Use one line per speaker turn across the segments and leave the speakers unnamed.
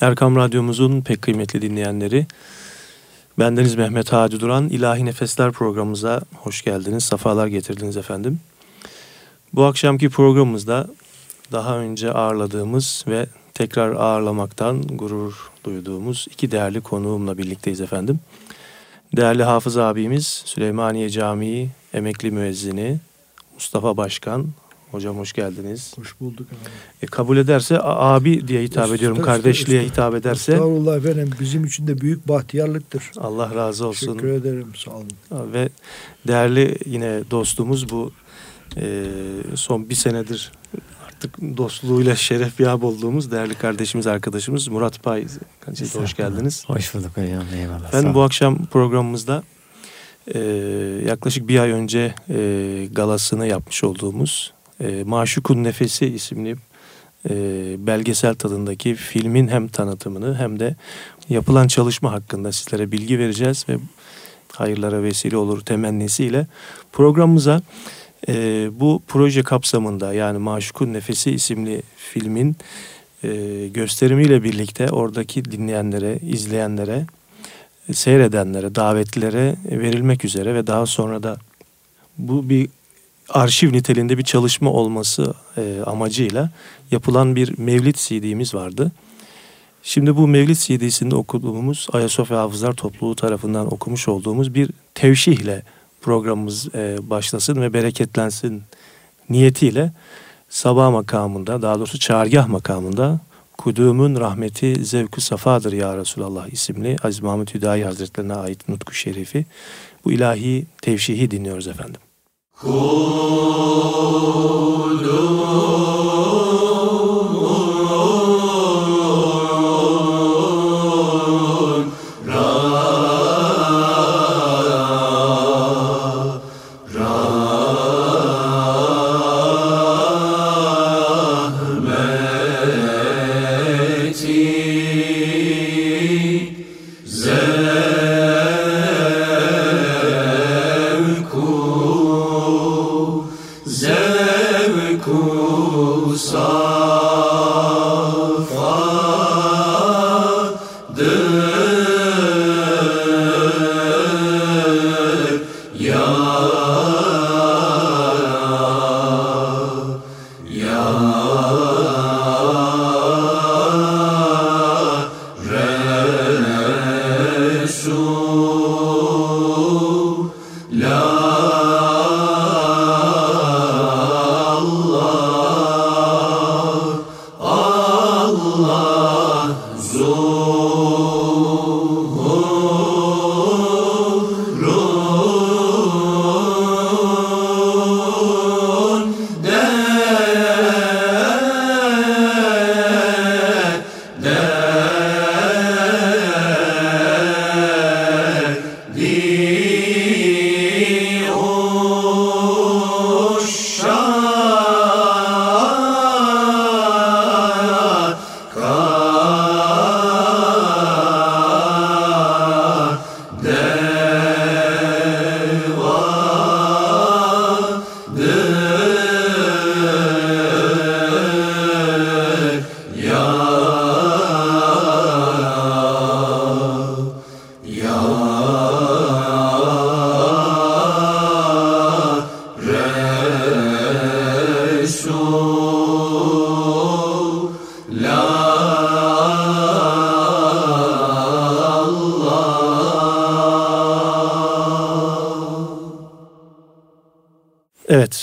Erkam Radyomuzun pek kıymetli dinleyenleri, bendeniz Mehmet Hacı Duran, İlahi Nefesler programımıza hoş geldiniz, safalar getirdiniz efendim. Bu akşamki programımızda daha önce ağırladığımız ve tekrar ağırlamaktan gurur duyduğumuz iki değerli konuğumla birlikteyiz efendim. Değerli Hafız abimiz Süleymaniye Camii emekli müezzini Mustafa Başkan. Hocam hoş geldiniz.
Hoş bulduk abi.
E, kabul ederse abi diye hitap ediyorum. Estağ, Kardeşliğe estağ, hitap ederse.
Estağfurullah efendim. Bizim için de büyük bahtiyarlıktır.
Allah razı olsun.
Teşekkür ederim. Sağ olun.
Ve değerli yine dostumuz bu e, son bir senedir artık dostluğuyla şeref yap olduğumuz değerli kardeşimiz, arkadaşımız Murat Pay. Siz hoş geldiniz.
Hoş bulduk hocam. Eyvallah.
Ben bu akşam programımızda e, yaklaşık bir ay önce e, galasını yapmış olduğumuz e, Maşukun Nefesi isimli e, belgesel tadındaki filmin hem tanıtımını hem de yapılan çalışma hakkında sizlere bilgi vereceğiz ve hayırlara vesile olur temennisiyle programımıza e, bu proje kapsamında yani Maşukun Nefesi isimli filmin e, gösterimiyle birlikte oradaki dinleyenlere, izleyenlere, seyredenlere, davetlilere verilmek üzere ve daha sonra da bu bir arşiv niteliğinde bir çalışma olması e, amacıyla yapılan bir Mevlid CD'miz vardı. Şimdi bu Mevlid CD'sinde okuduğumuz Ayasofya Hafızlar Topluluğu tarafından okumuş olduğumuz bir tevşihle programımız e, başlasın ve bereketlensin niyetiyle sabah makamında daha doğrusu çağrgah makamında Kudumun rahmeti zevkü safadır ya Resulallah isimli Aziz Mahmut Hüdayi Hazretlerine ait nutku şerifi bu ilahi tevşihi dinliyoruz efendim. Kodomo.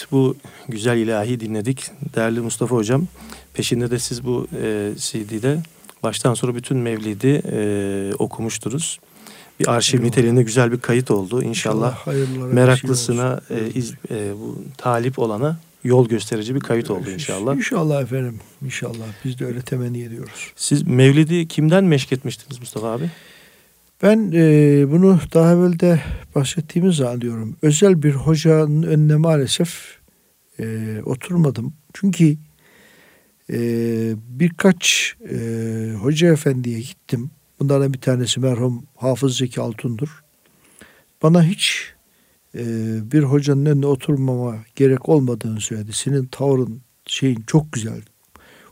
Evet bu güzel ilahi dinledik. Değerli Mustafa Hocam peşinde de siz bu e, CD'de baştan sonra bütün Mevlid'i e, okumuşturuz. Bir arşiv Eyvallah. niteliğinde güzel bir kayıt oldu. İnşallah, İnşallah meraklısına e, iz, e, bu talip olana yol gösterici bir kayıt oldu inşallah.
İnşallah efendim. İnşallah. Biz de öyle temenni ediyoruz.
Siz Mevlid'i kimden meşk etmiştiniz Mustafa abi?
Ben e, bunu daha evvel de bahsettiğimiz anlıyorum. Özel bir hocanın önüne maalesef e, oturmadım. Çünkü e, birkaç e, hoca efendiye gittim. Bunlardan bir tanesi merhum Hafız Zeki Altun'dur. Bana hiç e, bir hocanın önüne oturmama gerek olmadığını söyledi. Senin tavrın şeyin çok güzel.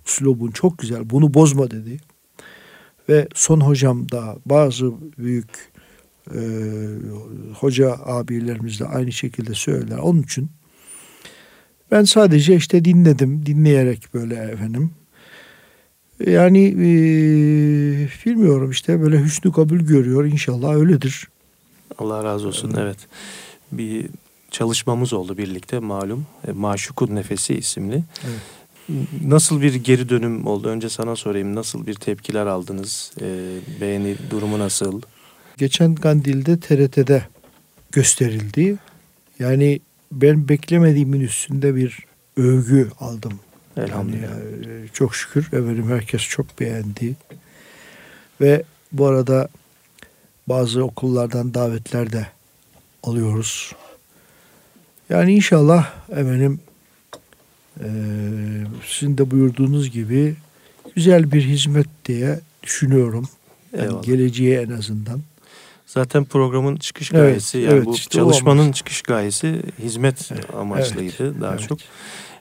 Uslubun çok güzel. Bunu bozma dedi. Ve son hocam da bazı büyük e, hoca abilerimiz de aynı şekilde söyler. Onun için ben sadece işte dinledim, dinleyerek böyle efendim. Yani e, bilmiyorum işte böyle hüsnü kabul görüyor inşallah öyledir.
Allah razı olsun evet. evet. Bir çalışmamız oldu birlikte malum. E, Maşukun Nefesi isimli. Evet. Nasıl bir geri dönüm oldu? Önce sana sorayım. Nasıl bir tepkiler aldınız? E, beğeni durumu nasıl?
Geçen Kandil'de TRT'de gösterildi. Yani ben beklemediğimin üstünde bir övgü aldım. Elhamdülillah. Yani, çok şükür efendim herkes çok beğendi. Ve bu arada bazı okullardan davetler de alıyoruz. Yani inşallah efendim e, sizin de buyurduğunuz gibi güzel bir hizmet diye düşünüyorum. Yani geleceğe en azından.
Zaten programın çıkış gayesi evet, yani evet, bu işte çalışmanın çıkış gayesi hizmet evet, amaçlıydı evet, daha evet. çok.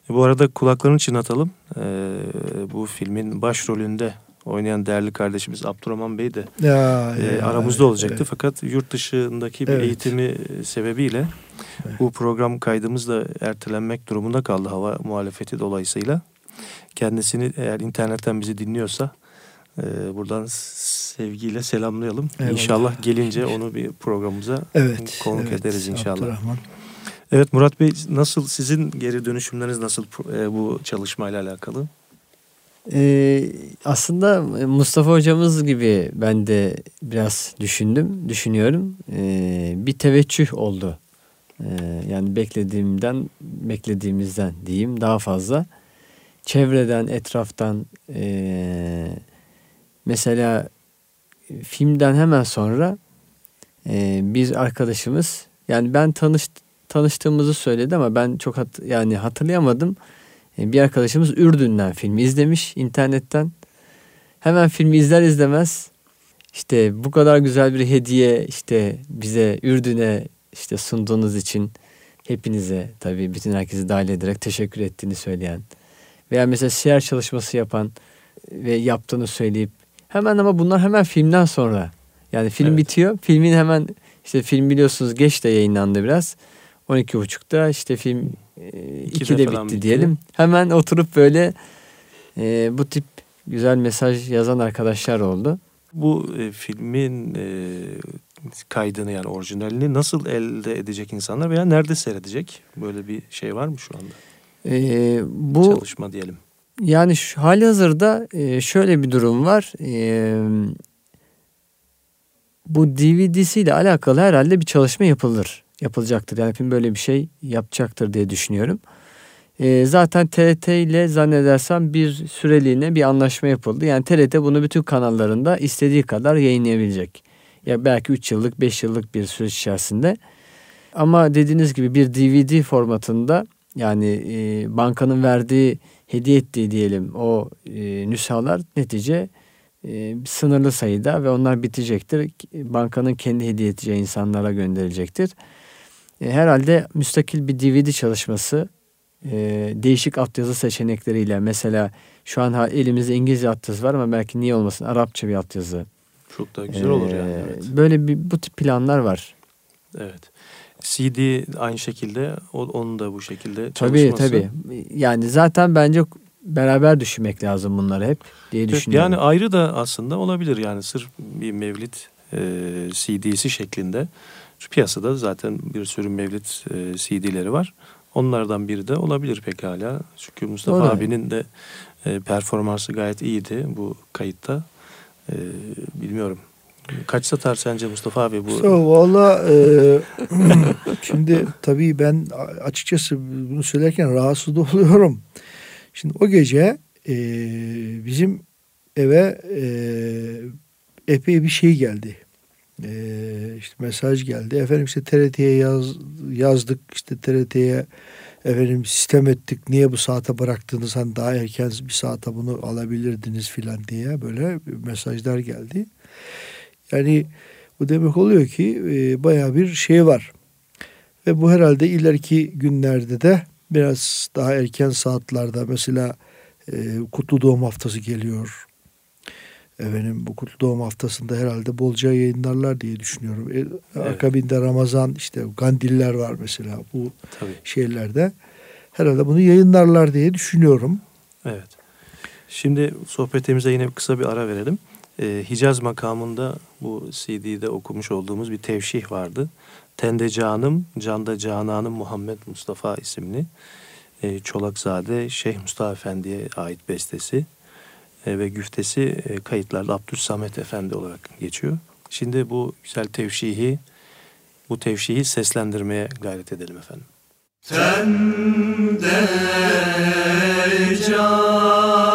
Bu arada kulaklarını çınlatalım. Ee, bu filmin başrolünde oynayan değerli kardeşimiz Abdurrahman Bey de ya, e, ya, aramızda olacaktı. Evet. Fakat yurt dışındaki bir evet. eğitimi sebebiyle evet. bu program kaydımız da ertelenmek durumunda kaldı hava muhalefeti dolayısıyla. Kendisini eğer internetten bizi dinliyorsa e, buradan sevgiyle selamlayalım. Eyvallah. İnşallah gelince onu bir programımıza evet, konuk evet, ederiz inşallah. Abdurrahman. Evet Murat Bey nasıl sizin geri dönüşümleriniz nasıl e, bu çalışmayla alakalı?
Ee, aslında Mustafa hocamız gibi ben de biraz düşündüm, düşünüyorum. Ee, bir teveccüh oldu. Ee, yani beklediğimden, beklediğimizden diyeyim daha fazla. Çevreden, etraftan e, mesela filmden hemen sonra e, bir arkadaşımız yani ben tanış tanıştığımızı söyledi ama ben çok hat, yani hatırlayamadım. E, bir arkadaşımız Ürdün'den filmi izlemiş internetten. Hemen filmi izler izlemez işte bu kadar güzel bir hediye işte bize Ürdün'e işte sunduğunuz için hepinize tabii bütün herkesi dahil ederek teşekkür ettiğini söyleyen veya mesela siyer çalışması yapan ve yaptığını söyleyip hemen ama bunlar hemen filmden sonra yani film evet. bitiyor filmin hemen işte film biliyorsunuz geç de yayınlandı biraz 12.30'da işte film e, 2'de bitti, bitti diyelim. Hemen oturup böyle e, bu tip güzel mesaj yazan arkadaşlar oldu.
Bu e, filmin e, kaydını yani orijinalini nasıl elde edecek insanlar veya nerede seyredecek? Böyle bir şey var mı şu anda?
E, bu
çalışma diyelim.
Yani şu, hali hazırda e, şöyle bir durum var. E, bu DVD'siyle alakalı herhalde bir çalışma yapılır yapılacaktır. Yani film böyle bir şey yapacaktır diye düşünüyorum. E, zaten TRT ile zannedersem bir süreliğine bir anlaşma yapıldı. Yani TRT bunu bütün kanallarında istediği kadar yayınlayabilecek. Ya belki 3 yıllık 5 yıllık bir süreç içerisinde. Ama dediğiniz gibi bir DVD formatında yani e, bankanın verdiği hediye ettiği diyelim o e, nüshalar netice e, sınırlı sayıda ve onlar bitecektir. Bankanın kendi hediye edeceği insanlara gönderilecektir. E, herhalde müstakil bir DVD çalışması e, değişik altyazı seçenekleriyle mesela şu an elimizde İngilizce altyazı var ama belki niye olmasın Arapça bir altyazı.
Çok daha güzel olur yani. E, evet.
Böyle bir bu tip planlar var.
Evet. CD aynı şekilde onun da bu şekilde çalışması.
Tabii tabii. Yani zaten bence beraber düşünmek lazım bunları hep diye düşünüyorum.
Yani ayrı da aslında olabilir yani sırf bir mevlit e, CD'si şeklinde piyasada zaten bir sürü mevlid e, CD'leri var. Onlardan biri de olabilir pekala. Çünkü Mustafa Doğru. abinin de e, performansı gayet iyiydi bu kayıtta. E, bilmiyorum. Kaç satar sence Mustafa abi bu?
So, Valla e, şimdi tabii ben açıkçası bunu söylerken rahatsız oluyorum. Şimdi o gece e, bizim eve e, epey bir şey geldi e, işte mesaj geldi. Efendim işte TRT'ye yaz, yazdık işte TRT'ye efendim sistem ettik. Niye bu saate bıraktınız? Hani daha erken bir saate bunu alabilirdiniz filan diye böyle mesajlar geldi. Yani bu demek oluyor ki e, baya bir şey var. Ve bu herhalde ileriki günlerde de biraz daha erken saatlerde mesela e, kutlu doğum haftası geliyor. Efendim bu kutlu doğum haftasında herhalde bolca yayınlarlar diye düşünüyorum. E, evet. Akabinde Ramazan işte Gandiller var mesela bu Tabii. şeylerde. Herhalde bunu yayınlarlar diye düşünüyorum.
Evet. Şimdi sohbetimize yine kısa bir ara verelim. Ee, Hicaz makamında bu CD'de okumuş olduğumuz bir tevşih vardı. Tende Canım, Canda Cananım Muhammed Mustafa isimli e, Çolakzade Şeyh Mustafa Efendi'ye ait bestesi e, ve güftesi e, kayıtlarda Abdülsamet Efendi olarak geçiyor. Şimdi bu güzel tevşihi, bu tevşihi seslendirmeye gayret edelim efendim. Tende canım,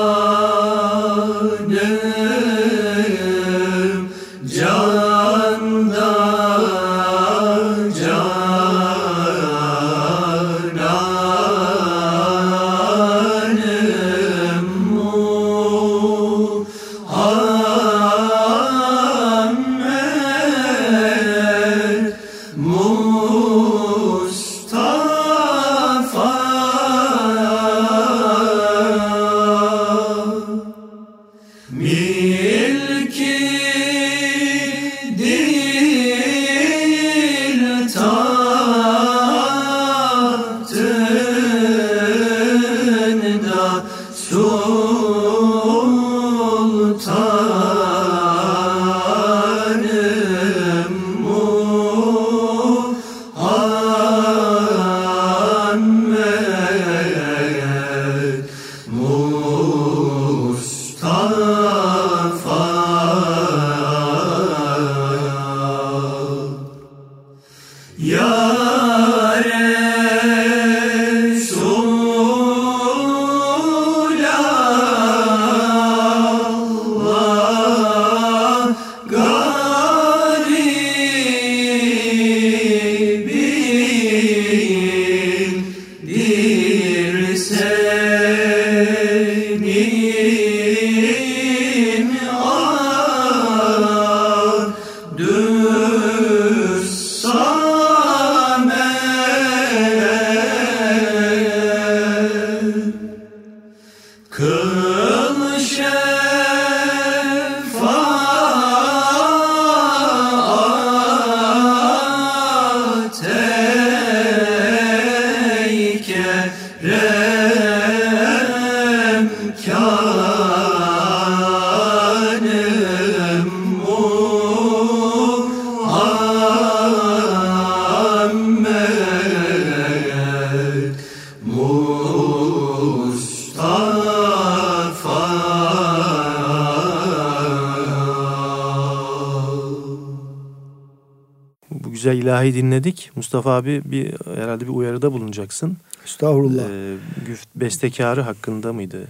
ilahi dinledik. Mustafa abi bir herhalde bir uyarıda bulunacaksın.
Estağfurullah. Ee,
güft bestekarı hakkında mıydı?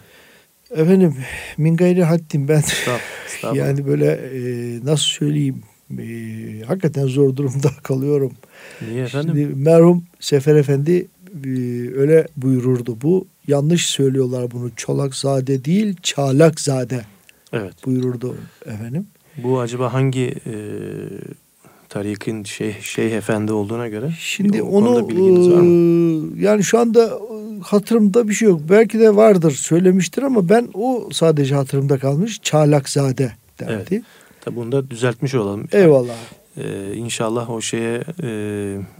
Efendim min gayri haddim ben yani böyle e, nasıl söyleyeyim e, hakikaten zor durumda kalıyorum.
Niye efendim? Şimdi
merhum Sefer Efendi e, öyle buyururdu bu. Yanlış söylüyorlar bunu. Çolakzade değil Çalakzade.
Evet.
Buyururdu efendim.
Bu acaba hangi e, tarikin şeyh, şeyh efendi olduğuna göre.
Şimdi onu bilginiz var mı? yani şu anda hatırımda bir şey yok. Belki de vardır söylemiştir ama ben o sadece hatırımda kalmış. Çalakzade derdi. Evet.
Tabi bunu da düzeltmiş olalım.
Eyvallah.
Ee, inşallah o şeye e,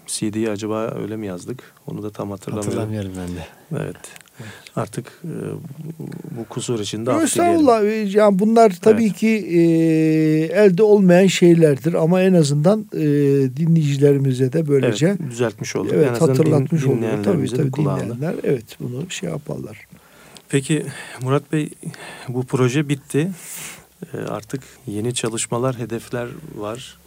CD'yi acaba öyle mi yazdık? Onu da tam hatırlamıyorum.
Hatırlamıyorum ben de.
Evet. Artık e, bu kusur içinde
Estağfurullah. Yani bunlar tabii evet. ki e, elde olmayan şeylerdir ama en azından e, dinleyicilerimize de böylece
evet, düzeltmiş olduk.
Evet, en hatırlatmış din, olduk. Tabii tabii dinleyenler evet bunu şey yaparlar.
Peki Murat Bey bu proje bitti. E, artık yeni çalışmalar, hedefler var.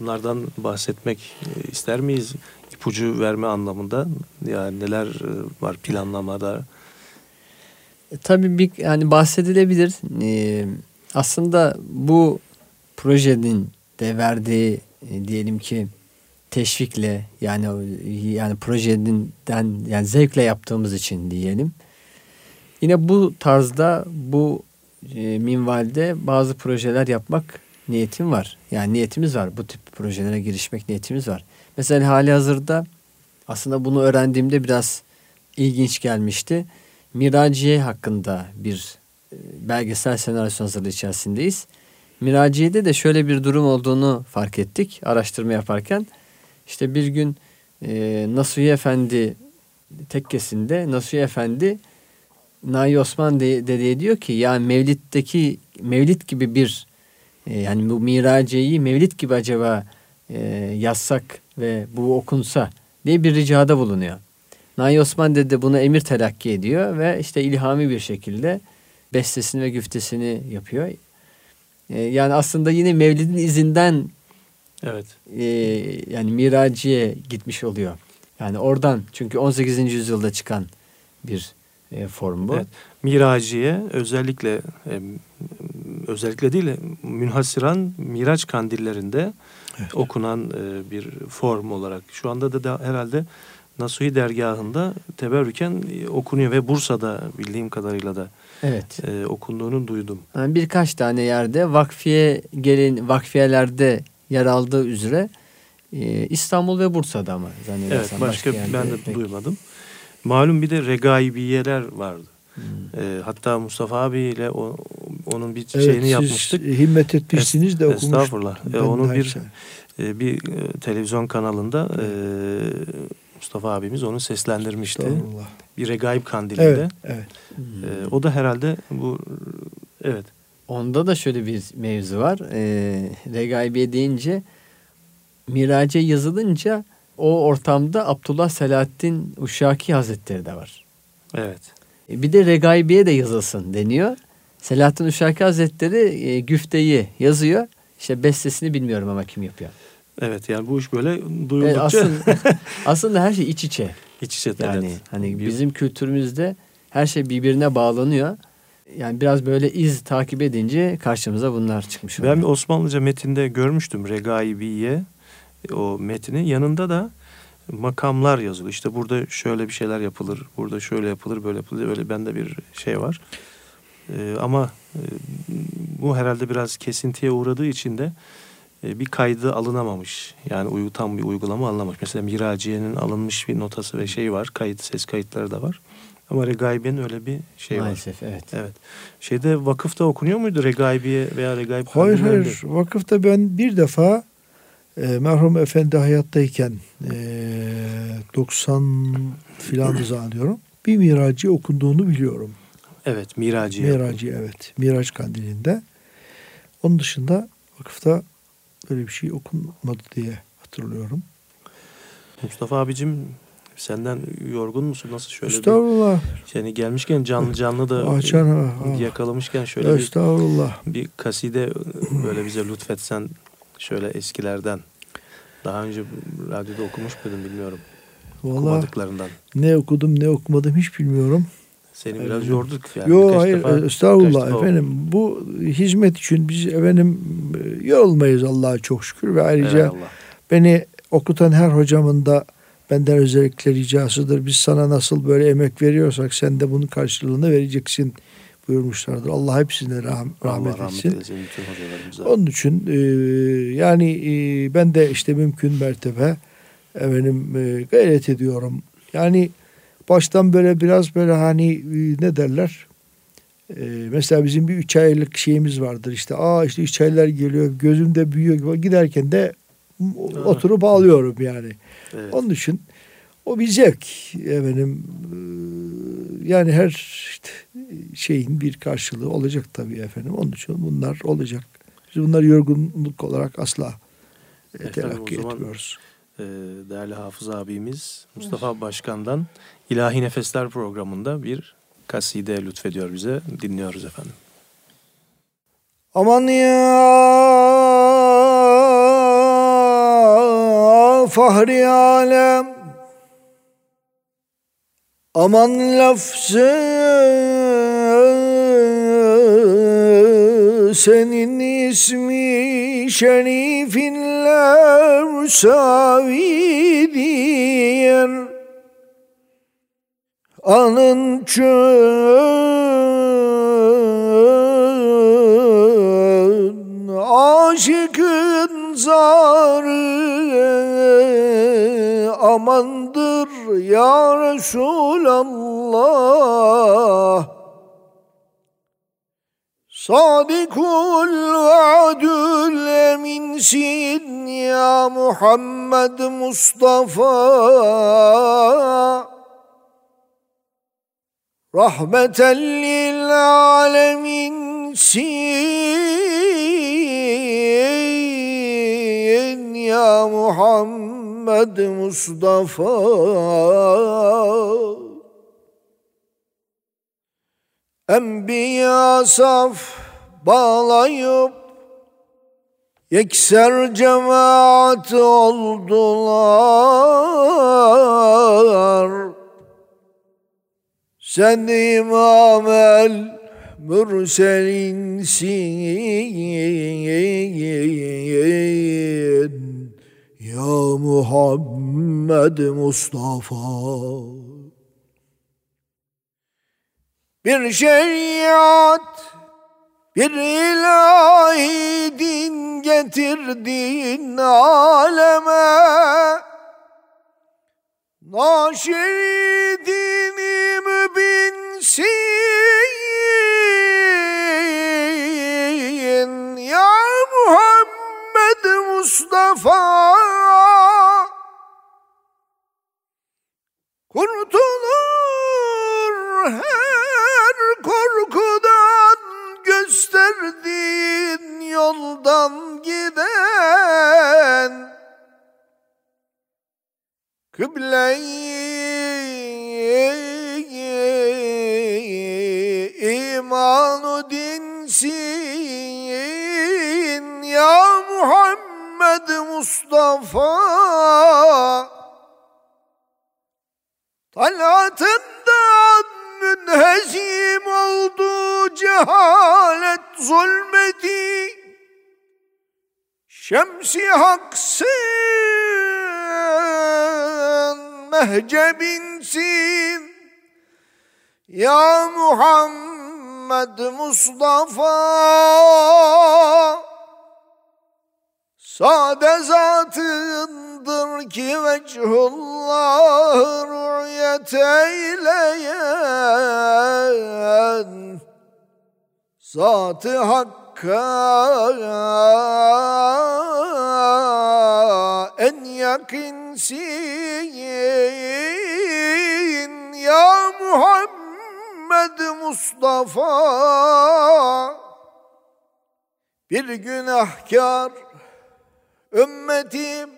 Bunlardan bahsetmek e, ister miyiz? ipucu verme anlamında yani neler e, var planlamada?
E, tabii bir yani bahsedilebilir. E, aslında bu projenin de verdiği e, diyelim ki teşvikle yani yani projeden yani zevkle yaptığımız için diyelim. Yine bu tarzda bu e, minvalde bazı projeler yapmak niyetim var. Yani niyetimiz var. Bu tip projelere girişmek niyetimiz var. Mesela hali hazırda aslında bunu öğrendiğimde biraz ilginç gelmişti. Miraciye hakkında bir e, belgesel senaryo hazırlığı içerisindeyiz. Miraciye'de de şöyle bir durum olduğunu fark ettik araştırma yaparken. İşte bir gün e, Nasuhi Efendi tekkesinde Nasuhi Efendi Nahi Osman de, diyor ki yani Mevlid'deki Mevlid gibi bir e, yani bu Miraciye'yi Mevlid gibi acaba e, yazsak ve bu okunsa diye bir ricada bulunuyor. Nahi Osman dede bunu emir telakki ediyor ve işte ilhami bir şekilde bestesini ve güftesini yapıyor. E, yani aslında yine Mevlid'in izinden
Evet.
e, yani Miraciye gitmiş oluyor. Yani oradan çünkü 18. yüzyılda çıkan bir e, form bu.
Evet. Miraciye özellikle e, özellikle değil münhasıran Miraç kandillerinde
Evet.
okunan e, bir form olarak şu anda da, da herhalde Nasuhi dergahında teberrüken e, okunuyor ve Bursa'da bildiğim kadarıyla da
Evet.
e, okunduğunu duydum.
Yani birkaç tane yerde vakfiye gelin vakfiyelerde yer aldığı üzere e, İstanbul ve Bursa'da ama zannedersem.
Evet başka
yerde
ben de
pek-
duymadım. Malum bir de regaibiyeler vardı.
Hmm.
E, hatta Mustafa abiyle o, onun bir
Evet,
şeyini
siz
yapmıştık.
himmet etmişsiniz de okumuştuk.
Estağfurullah. E,
Ben
onu
de
bir
şey-
e, bir e, televizyon kanalında e, Mustafa abimiz onu seslendirmişti.
Estağfurullah.
Bir regaib kandilinde.
Evet, evet.
Hmm.
E, o da herhalde bu evet
Onda da şöyle bir mevzu var. E, Regaibiye deyince Mirace yazılınca o ortamda Abdullah Selahattin Uşaki Hazretleri de var.
evet.
E, Bir de Regaibiye de yazılsın deniyor. Selahattin Uşaki Hazretleri e, güfteyi yazıyor. İşte bestesini bilmiyorum ama kim yapıyor.
Evet yani bu iş böyle
E,
duyuldukça
aslında, aslında her şey iç içe.
iç içe
Yani
evet.
hani bizim kültürümüzde her şey birbirine bağlanıyor. Yani biraz böyle iz takip edince karşımıza bunlar çıkmış oluyor.
Ben bir Osmanlıca metinde görmüştüm regaibiye o metni. Yanında da makamlar yazılı. İşte burada şöyle bir şeyler yapılır, burada şöyle yapılır, böyle yapılır. Öyle bende bir şey var. Ee, ama e, bu herhalde biraz kesintiye uğradığı için de e, bir kaydı alınamamış. Yani uyu, tam bir uygulama alınamamış. Mesela Miraciye'nin alınmış bir notası ve şey var. Kayıt, ses kayıtları da var. Ama Regaibiye'nin öyle bir şey var.
Maalesef evet.
Evet. Şeyde vakıfta okunuyor muydu Regaibiye veya Regaib
Hayır hayır. Vakıfta ben bir defa e, merhum efendi hayattayken e, 90 filan zannediyorum. Bir miracı okunduğunu biliyorum.
Evet, Miraciye.
Miracı evet. Miraç kandilinde. Onun dışında vakıfta böyle bir şey okunmadı diye hatırlıyorum.
Mustafa abicim senden yorgun musun? Nasıl şöyle
Estağfurullah.
bir yani gelmişken canlı canlı da
Açan ha, ha.
yakalamışken şöyle bir,
Estağfurullah.
bir kaside böyle bize lütfetsen şöyle eskilerden. Daha önce radyoda okumuş muydun bilmiyorum.
Vallahi
Okumadıklarından.
ne okudum ne okumadım hiç bilmiyorum.
Seni biraz
Evet.
yorduk yani.
Yok hayır
defa-
estağfurullah
defa
efendim. Bu hizmet için biz efendim e, yorulmayız Allah'a çok şükür ve ayrıca
Eyvallah.
beni okutan her hocamın da benden özellikle ricasıdır. Biz sana nasıl böyle emek veriyorsak sen de bunun karşılığını vereceksin buyurmuşlardır. Allah hepsine rah-
Allah
rahmet
rahmet
etsin.
eylesin bütün hocalarımıza.
Onun için e, yani e, ben de işte mümkün mertebe efendim e, gayret ediyorum. Yani baştan böyle biraz böyle hani e, ne derler? E, mesela bizim bir üç aylık şeyimiz vardır işte. Aa işte üç aylar geliyor gözümde büyüyor. Giderken de oturup ağlıyorum yani.
Evet.
Onun için o bir zevk efendim. E, Yani her işte şeyin bir karşılığı olacak tabii efendim. Onun için bunlar olacak. Biz bunları yorgunluk olarak asla e,
Efendim,
telakki
zaman-
etmiyoruz.
Ee, değerli Hafız abimiz Mustafa Başkan'dan İlahi Nefesler programında bir kaside lütfediyor bize. Dinliyoruz efendim.
Aman ya fahri alem Aman lafzı senin ismi şerifinle müsavidir Anın çön aşıkın zarı amandır ya Resulallah. Sadikul vaadül eminsin ya Muhammed Mustafa. Rahmeten lil aleminsin ya Muhammed Mustafa. Enbiya saf bağlayıp Yekser cemaat oldular. Sen imam el mürselinsin Ya Muhammed Mustafa bir şeriat, bir ilahi din getirdin aleme. Naşeridini mübinsin ya Muhammed Mustafa. Kurtulur her korkudan gösterdiğin yoldan giden Kıble-i imanu dinsin ya Muhammed Mustafa. Talatından münhezim oldu cehalet zulmeti Şemsi haksın mehcebinsin Ya Muhammed Mustafa Sade zatındır ki vechullah rüyet eyleyen. Zat-ı Hakk'a en yakinsin Ya Muhammed Mustafa Bir günahkar ümmetim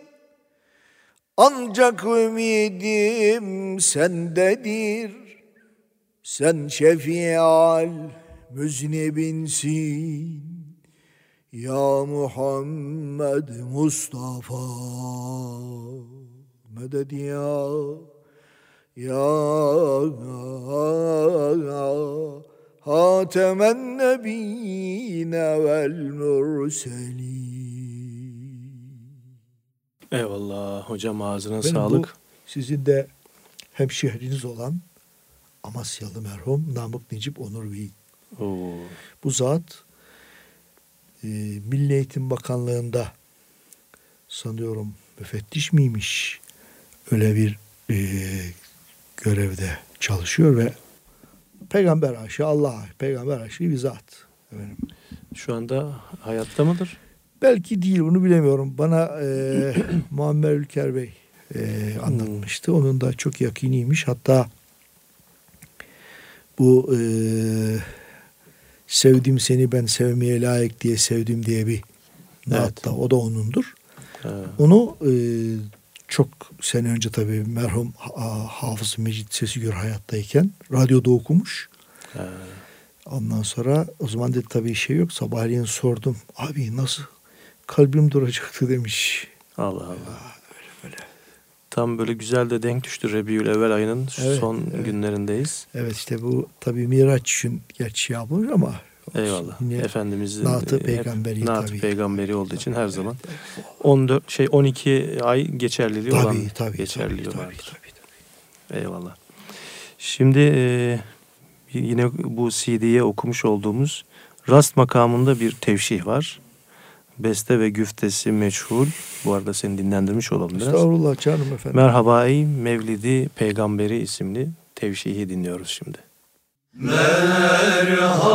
ancak ümidim sendedir. Sen şefial müznibinsin. Ya Muhammed Mustafa medet ya ya Hatemen nebine vel murselin
Eyvallah hocam ağzına
Benim
sağlık.
bu sizin de hemşehriniz olan Amasyalı merhum Namık Necip Onur Bey.
Oo.
Bu zat e, Milli Eğitim Bakanlığı'nda sanıyorum müfettiş miymiş? Öyle bir e, görevde çalışıyor ve peygamber aşığı Allah peygamber aşığı bir zat. Efendim.
Şu anda hayatta mıdır?
Belki değil bunu bilemiyorum. Bana e, Muammer Ülker Bey e, anlatmıştı. Onun da çok yakiniymiş. Hatta bu e, sevdim seni ben sevmeye layık diye sevdim diye bir naatta o da onundur.
Ha.
Onu e, çok sene önce tabii merhum Ha- Hafız Mecit Sesigör hayattayken radyoda okumuş.
Ha.
Ondan sonra o zaman dedi tabii şey yok. Sabahleyin sordum. Abi nasıl kalbim duracaktı demiş.
Allah Allah. Tam böyle güzel de denk düştü Rebiül Evvel ayının
Evet,
son
evet.
günlerindeyiz.
Evet işte bu tabii Miraç için gerçi yapılır ama.
Eyvallah.
Yine
Efendimizin
Naat-ı
hep
Peygamberi
Naat-ı
tabii.
Peygamberi olduğu için her zaman 14 şey 12 ay geçerliliği olan
tabii tabii
geçerliliği
tabii, tabii,
vardır.
tabii, tabii.
Eyvallah. Şimdi e, yine bu CD'ye okumuş olduğumuz rast makamında bir tevşih var. Beste ve güftesi meçhul. Bu arada seni dinlendirmiş olalım biraz.
Estağfurullah canım efendim.
Merhaba ey Mevlidi Peygamberi isimli tevşihi dinliyoruz şimdi.
Merhaba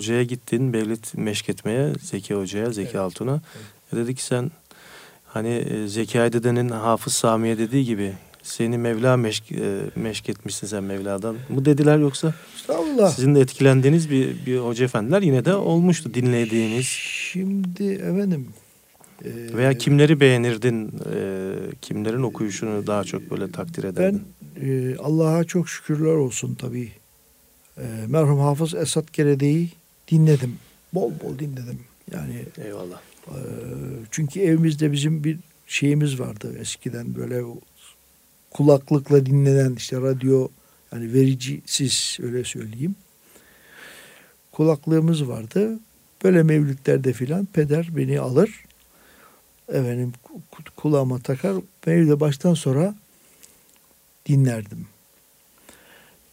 hocaya gittin Mevlid meşketmeye Zeki hocaya Zeki evet. Altun'a. Evet. Dedi ki sen hani e, Zeki Aydede'nin Hafız Sami'ye dediği gibi seni Mevla meşk, e, meşk etmişsin sen Mevla'dan. Bu dediler yoksa?
Estağfurullah.
Sizin de etkilendiğiniz bir, bir hoca efendiler yine de olmuştu dinlediğiniz.
Şimdi efendim.
E, Veya kimleri beğenirdin? E, kimlerin okuyuşunu daha çok böyle takdir ederdin?
Ben e, Allah'a çok şükürler olsun tabii. E, merhum Hafız Esat Gerede'yi dinledim. Bol bol dinledim. Yani
Eyvallah.
E, çünkü evimizde bizim bir şeyimiz vardı eskiden böyle kulaklıkla dinlenen işte radyo yani vericisiz öyle söyleyeyim. Kulaklığımız vardı. Böyle mevlütlerde filan peder beni alır. Efendim kulağıma takar. Mevlüde baştan sonra dinlerdim.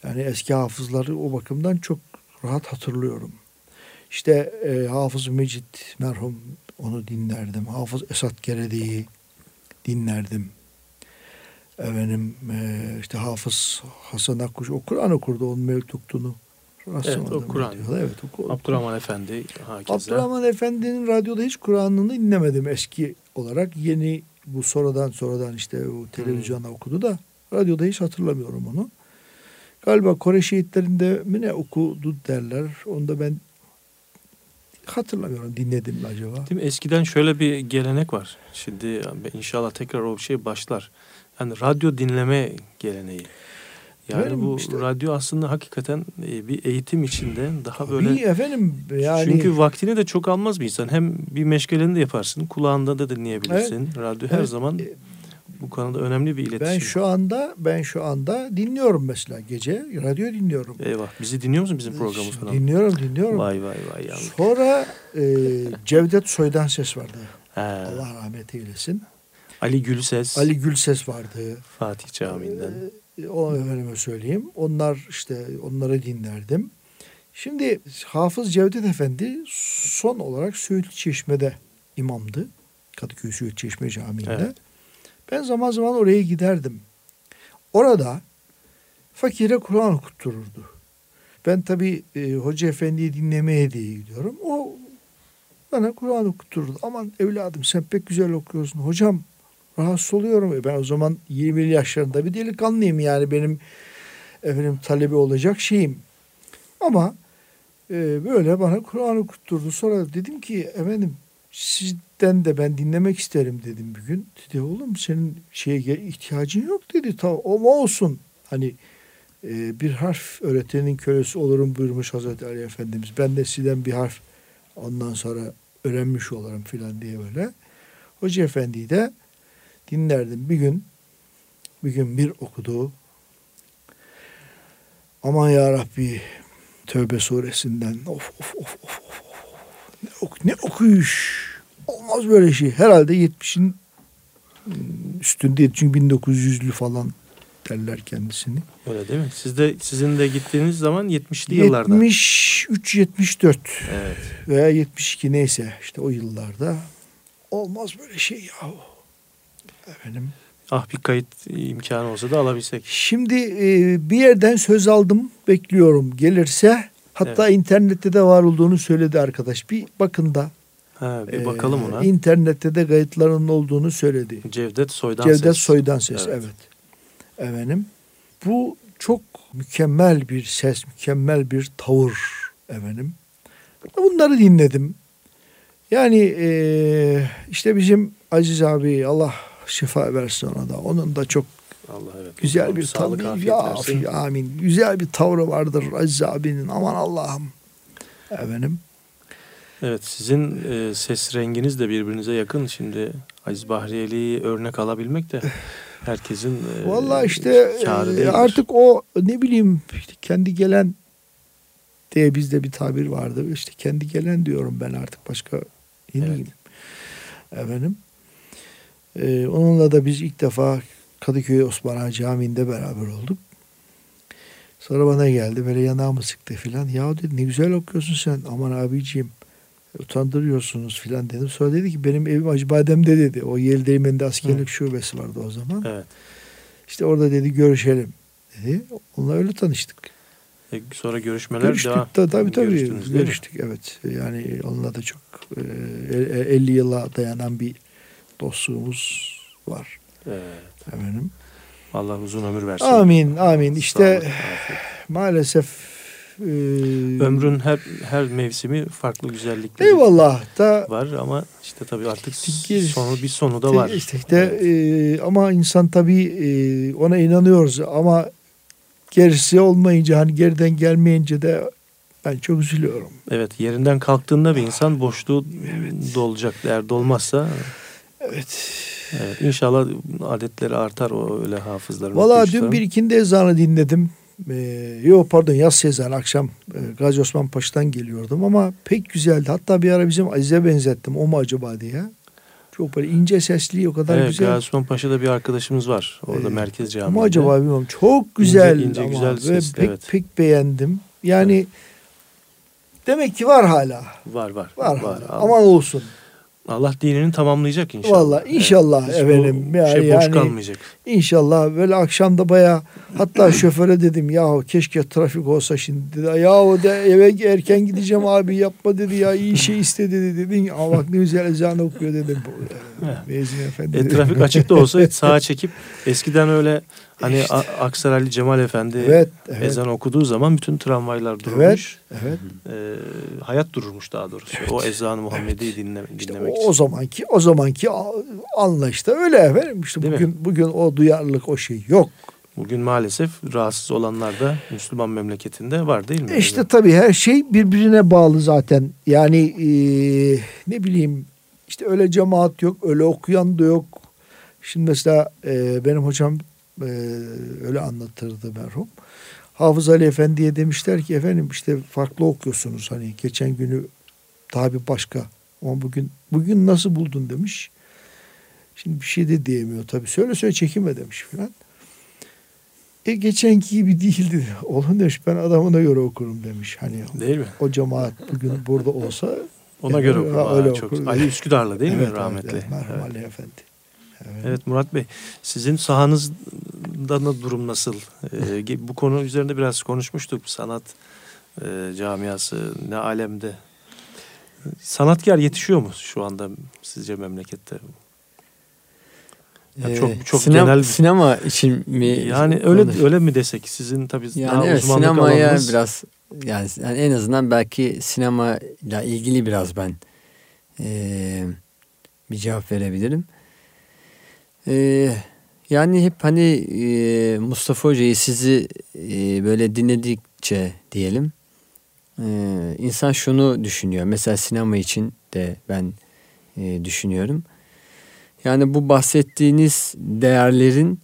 Yani eski hafızları o bakımdan çok rahat hatırlıyorum. İşte e, Hafız Mecit merhum onu dinlerdim. Hafız Esat Geredi'yi dinlerdim. Efendim e, işte Hafız Hasan Akkuş o Kur'an okurdu onun mevtuktunu.
Evet o Kur'an. Evet, o, Abdurrahman Efendi
hakeza. Abdurrahman Efendi'nin radyoda hiç Kur'an'ını dinlemedim eski olarak. Yeni bu sonradan sonradan işte o televizyonda hmm. okudu da radyoda hiç hatırlamıyorum onu. Galiba Kore şehitlerinde mi ne okudu derler. Onu da ben hatırlamıyorum dinledim mi acaba?
Değil mi? Eskiden şöyle bir gelenek var. Şimdi inşallah tekrar o şey başlar. Yani radyo dinleme geleneği. Yani efendim, bu işte, radyo aslında hakikaten e, bir eğitim içinde daha böyle.
Efendim yani.
Çünkü vaktini de çok almaz bir insan. Hem bir meşgaleni de yaparsın, kulağında da dinleyebilirsin. Evet, radyo her evet, zaman e, bu konuda önemli bir iletişim.
Ben şu anda ben şu anda dinliyorum mesela gece radyo dinliyorum.
Eyvah. Bizi dinliyor musun bizim programı falan?
Dinliyorum dinliyorum.
Vay vay vay. Yandık.
Sonra e, Cevdet Soy'dan ses vardı. He. Allah rahmet eylesin.
Ali Gülses.
Ali Gülses vardı.
Fatih Camii'nden.
Ee, o efendime söyleyeyim. Onlar işte onları dinlerdim. Şimdi Hafız Cevdet Efendi son olarak Söğütlü Çeşme'de imamdı. Kadıköy Söğütlü Çeşme Camii'nde. Evet. Ben zaman zaman oraya giderdim. Orada fakire Kur'an okuttururdu. Ben tabii e, Hoca Efendi'yi dinlemeye diye gidiyorum. O bana Kur'an okuttururdu. Aman evladım sen pek güzel okuyorsun. Hocam rahatsız oluyorum. E ben o zaman 20 yaşlarında bir delikanlıyım yani benim efendim talebi olacak şeyim. Ama e, böyle bana Kur'an okutturdu. Sonra dedim ki efendim sizden de ben dinlemek isterim dedim bir gün. Dedi oğlum senin şeye ihtiyacın yok dedi. Tamam o olsun. Hani e, bir harf öğretenin kölesi olurum buyurmuş Hazreti Ali Efendimiz. Ben de sizden bir harf ondan sonra öğrenmiş olurum filan diye böyle. Hoca Efendi'yi de dinlerdim. Bir gün bir gün bir okudu. Aman ya Rabbi Tövbe suresinden of of of of of. Ne, ok ne okuyuş. Olmaz böyle şey. Herhalde 70'in üstünde çünkü 1900'lü falan derler kendisini.
Öyle değil mi? Siz de sizin de gittiğiniz zaman 70'li yıllarda.
73 74
Evet.
veya 72 neyse işte o yıllarda olmaz böyle şey ya. Efendim.
Ah bir kayıt imkanı olsa da alabilsek.
Şimdi e, bir yerden söz aldım bekliyorum gelirse hatta internette de var olduğunu söyledi arkadaş. Bir bakın da
Ha, bir bakalım
e,
ona.
internette de kayıtlarının olduğunu söyledi.
Cevdet Soydan
Cevdet
Ses.
Soydan ses
Evet.
evet. Efendim bu çok mükemmel bir ses, mükemmel bir tavır efendim. Bunları dinledim. Yani e, işte bizim Aziz abi Allah şifa versin ona da. Onun da çok
Allah evet.
güzel bir
afiyet
Ya,
versin.
amin. Güzel bir tavrı vardır Aziz abinin. Aman Allah'ım. Efendim.
Evet sizin e, ses renginiz de birbirinize yakın. Şimdi Aziz Bahriyeli'yi örnek alabilmek de herkesin e,
Vallahi işte e, artık o ne bileyim işte kendi gelen diye bizde bir tabir vardı. İşte kendi gelen diyorum ben artık başka ne
Evet.
diyeyim. Efendim. E, onunla da biz ilk defa Kadıköy Osman Ağa Camii'nde beraber olduk. Sonra bana geldi böyle yanağımı sıktı filan. Ya dedi ne güzel okuyorsun sen. Aman abiciğim utandırıyorsunuz filan dedim. Sonra dedi ki benim evim Acıbadem'de dedi. O Yeldeğmen'de askerlik şubesi vardı o zaman.
Evet.
İşte orada dedi görüşelim dedi. Onunla öyle tanıştık.
E, sonra görüşmeler
Görüştük
devam.
da tabii tabii görüştük evet. Yani onunla da çok e, e, 50 yıla dayanan bir dostluğumuz var
Evet.
efendim.
Allah uzun ömür versin.
Amin amin. İşte maalesef e,
Ömrün her her mevsimi farklı güzellikleri
eyvallah da
var ama işte tabii artık
Gir-
sonu bir sonu da var.
işte de, e, ama insan tabii e, ona inanıyoruz ama gerisi olmayınca hani geriden gelmeyince de ben çok üzülüyorum.
Evet yerinden kalktığında bir insan boşluğu dolacak. Eğer dolmazsa
Evet.
evet, inşallah adetleri artar o öyle hafızların.
Valla dün bir ikindi ezanı dinledim. Ee, yok pardon yaz ezanı akşam e, Gazi Osman Paşa'dan geliyordum ama pek güzeldi. Hatta bir ara bizim Aziz'e benzettim. O mu acaba diye. Çok böyle ince sesli o kadar
Evet,
güzel.
Gazi Osman Paşa'da bir arkadaşımız var. Orada
Ee,
merkez camiinde.
Ama acaba bilmiyorum. Çok güzel
ince
ama
güzel sesli,
pek,
evet.
pek beğendim. Yani demek ki var hala.
Var var.
Var, hala.
Allah,
Aman olsun.
Allah dinini tamamlayacak inşallah.
Vallahi inşallah
Hiç
efendim.
Bu
Ya-
şey boş
yani-
kalmayacak.
İnşallah böyle akşamda baya hatta şoföre dedim yahu keşke trafik olsa şimdi dedi. Yahu de eve erken gideceğim abi yapma dedi ya iyi şey iste dedi dedin. Ama bak ne güzel ezan okuyor dedim. Mezun efendi.
E, trafik açık da olsa sağa çekip eskiden öyle hani A- Aksaraylı Cemal Efendi
Evet, evet.
ezan okuduğu zaman bütün tramvaylar
Evet,
durmuş.
evet.
E, hayat dururmuş daha doğrusu. O ezan-ı Muhammedi'yi dinle,
İşte
dinlemek
o,
için.
o zamanki o zamanki anlayışta öyle efendim. İşte
Değil mi?
bugün bugün o duyarlılık o şey yok.
Bugün maalesef rahatsız olanlar da Müslüman memleketinde var değil mi?
İşte tabii her şey birbirine bağlı zaten. Yani eee, ne bileyim işte öyle cemaat yok, öyle okuyan da yok. Şimdi mesela eee, benim hocam eee, öyle anlatırdı merhum. Hafız Ali Efendi'ye demişler ki efendim işte farklı okuyorsunuz hani geçen günü daha bir başka ama bugün bugün nasıl buldun demiş. Şimdi bir şey de diyemiyor tabii. Söyle söyle çekinme demiş filan. E geçenki gibi değildi. Oğlum demiş ben adamına göre okurum demiş. Hani
Değil mi?
o cemaat bugün burada olsa
Ona
e,
göre okur. Aa,
öyle
çok-
okur.
Ali Üsküdar'la değil mi
Evet, evet,
rahmetli?
Evet, merhum
Evet.
Ali Efendi. Evet.
Evet Murat Bey, sizin sahanızda da durum nasıl? Ee, bu konu üzerinde biraz konuşmuştuk. Sanat e, camiası ne alemde? Sanatkar yetişiyor mu şu anda sizce memlekette? Ya çok-
Ee,
çok
sinema,
genel bir-
sinema için mi?
Yani öyle
konuş-
öyle mi desek? Sizin tabii
Yani
daha
evet
uzmanlık
sinemaya
alanınız.
biraz yani, yani en azından belki sinemayla ilgili biraz ben eee, bir cevap verebilirim. Eee, yani hep hani eee, Mustafa Hoca'yı sizi eee, böyle dinledikçe diyelim eee, insan şunu düşünüyor. Mesela sinema için de ben eee, düşünüyorum. Yani bu bahsettiğiniz değerlerin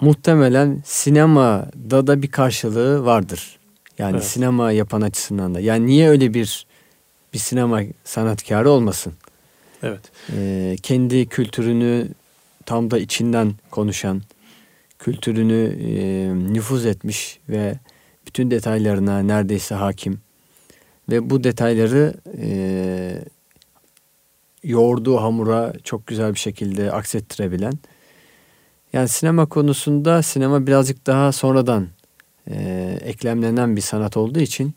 muhtemelen sinemada da bir karşılığı vardır. Yani
Evet.
sinema yapan açısından da. Yani niye öyle bir bir sinema sanatkarı olmasın?
Evet.
Ee, kendi kültürünü tam da içinden konuşan, kültürünü e, nüfuz etmiş ve bütün detaylarına neredeyse hakim ve bu detayları e, yoğurduğu hamura çok güzel bir şekilde aksettirebilen. Yani sinema konusunda sinema birazcık daha sonradan e, eklemlenen bir sanat olduğu için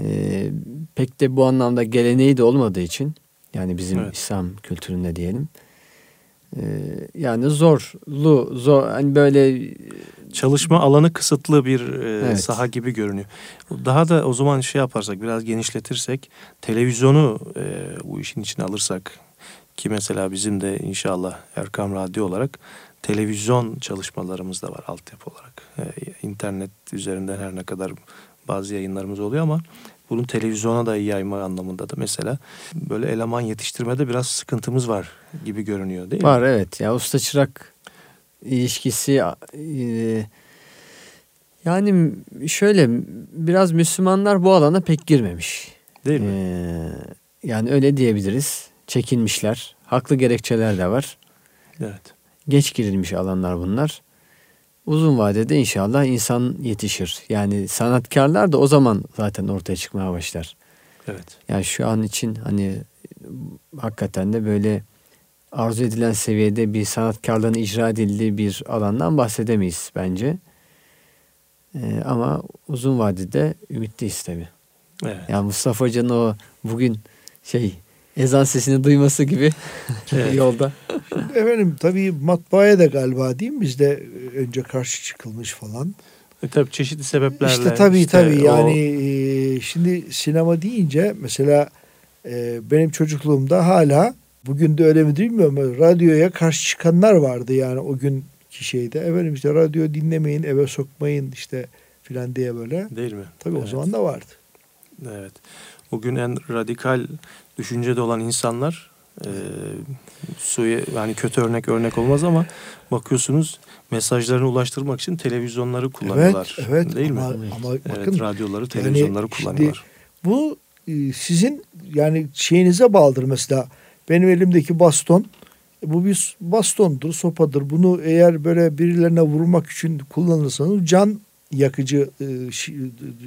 e, pek de bu anlamda geleneği de olmadığı için yani bizim
Evet.
İslam kültüründe diyelim. e, yani zorlu zor hani böyle
Çalışma alanı kısıtlı bir e,
Evet.
saha gibi görünüyor. Daha da o zaman şey yaparsak biraz genişletirsek televizyonu e, bu işin içine alırsak ki mesela bizim de inşallah Erkam Radyo olarak televizyon çalışmalarımız da var altyapı olarak. E, internet üzerinden her ne kadar bazı yayınlarımız oluyor ama bunun televizyona da yayma anlamında da mesela böyle eleman yetiştirmede biraz sıkıntımız var gibi görünüyor değil mi?
Var evet. Ya usta çırak ilişkisi e, yani şöyle biraz Müslümanlar bu alana pek girmemiş.
Değil mi?
Ee, yani öyle diyebiliriz. Çekinmişler. Haklı gerekçeler de var.
Evet.
Geç girilmiş alanlar bunlar. Uzun vadede inşallah insan yetişir. Yani sanatkarlar da o zaman zaten ortaya çıkmaya başlar.
Evet.
Yani şu an için hani hakikaten de böyle arzu edilen seviyede bir sanatkarlığın icra edildiği bir alandan bahsedemeyiz bence. Ee, ama uzun vadede ümitliyiz tabii.
Evet.
Yani Mustafa Hoca'nın o bugün şey ezan sesini duyması gibi
Evet.
yolda.
Efendim tabii matbaaya da galiba değil mi? Bizde önce karşı çıkılmış falan.
E, tabii çeşitli sebeplerle.
İşte tabii
işte
tabii
o-
yani e, şimdi sinema deyince mesela e, benim çocukluğumda hala bugün de öyle mi bilmiyorum ama radyoya karşı çıkanlar vardı yani o günkü şeyde. Efendim işte radyo dinlemeyin eve sokmayın işte filan diye böyle.
Değil mi?
Tabii
Evet.
o zaman da vardı.
Evet. Bugün en radikal düşüncede olan insanlar e, suya yani kötü örnek örnek olmaz ama bakıyorsunuz mesajlarını ulaştırmak için televizyonları kullanıyorlar.
Evet, evet
Değil
ama,
mi?
ama
Evet,
bakın
radyoları, televizyonları
şimdi-
kullanıyorlar.
bu e, sizin yani şeyinize bağlıdır mesela. Benim elimdeki baston bu bir bastondur, sopadır. Bunu eğer böyle birilerine vurmak için kullanırsanız can yakıcı e,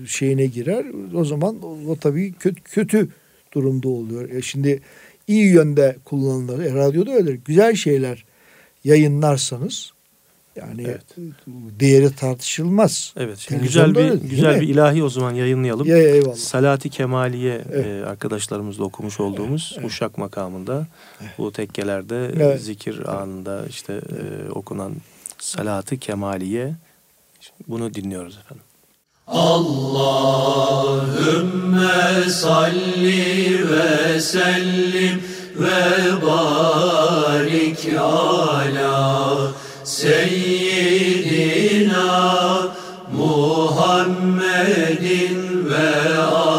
şeyine girer. O zaman o, o tabii kötü, kötü durumda oluyor. E şimdi iyi yönde kullanılır. E, radyoda öyle güzel şeyler yayınlarsanız yani
Evet.
değeri tartışılmaz.
Evet. Şimdi güzel bir
öyle,
güzel bir ilahi o zaman yayınlayalım.
Ya, eyvallah.
Salati Kemaliye
Evet.
e, arkadaşlarımızla okumuş olduğumuz
Evet.
Uşak makamında bu tekkelerde e,
Evet.
zikir anında işte e, okunan Salatı Kemaliye bunu dinliyoruz efendim.
Allahümme salli ve sellim ve barik ala seyyidina Muhammedin ve ala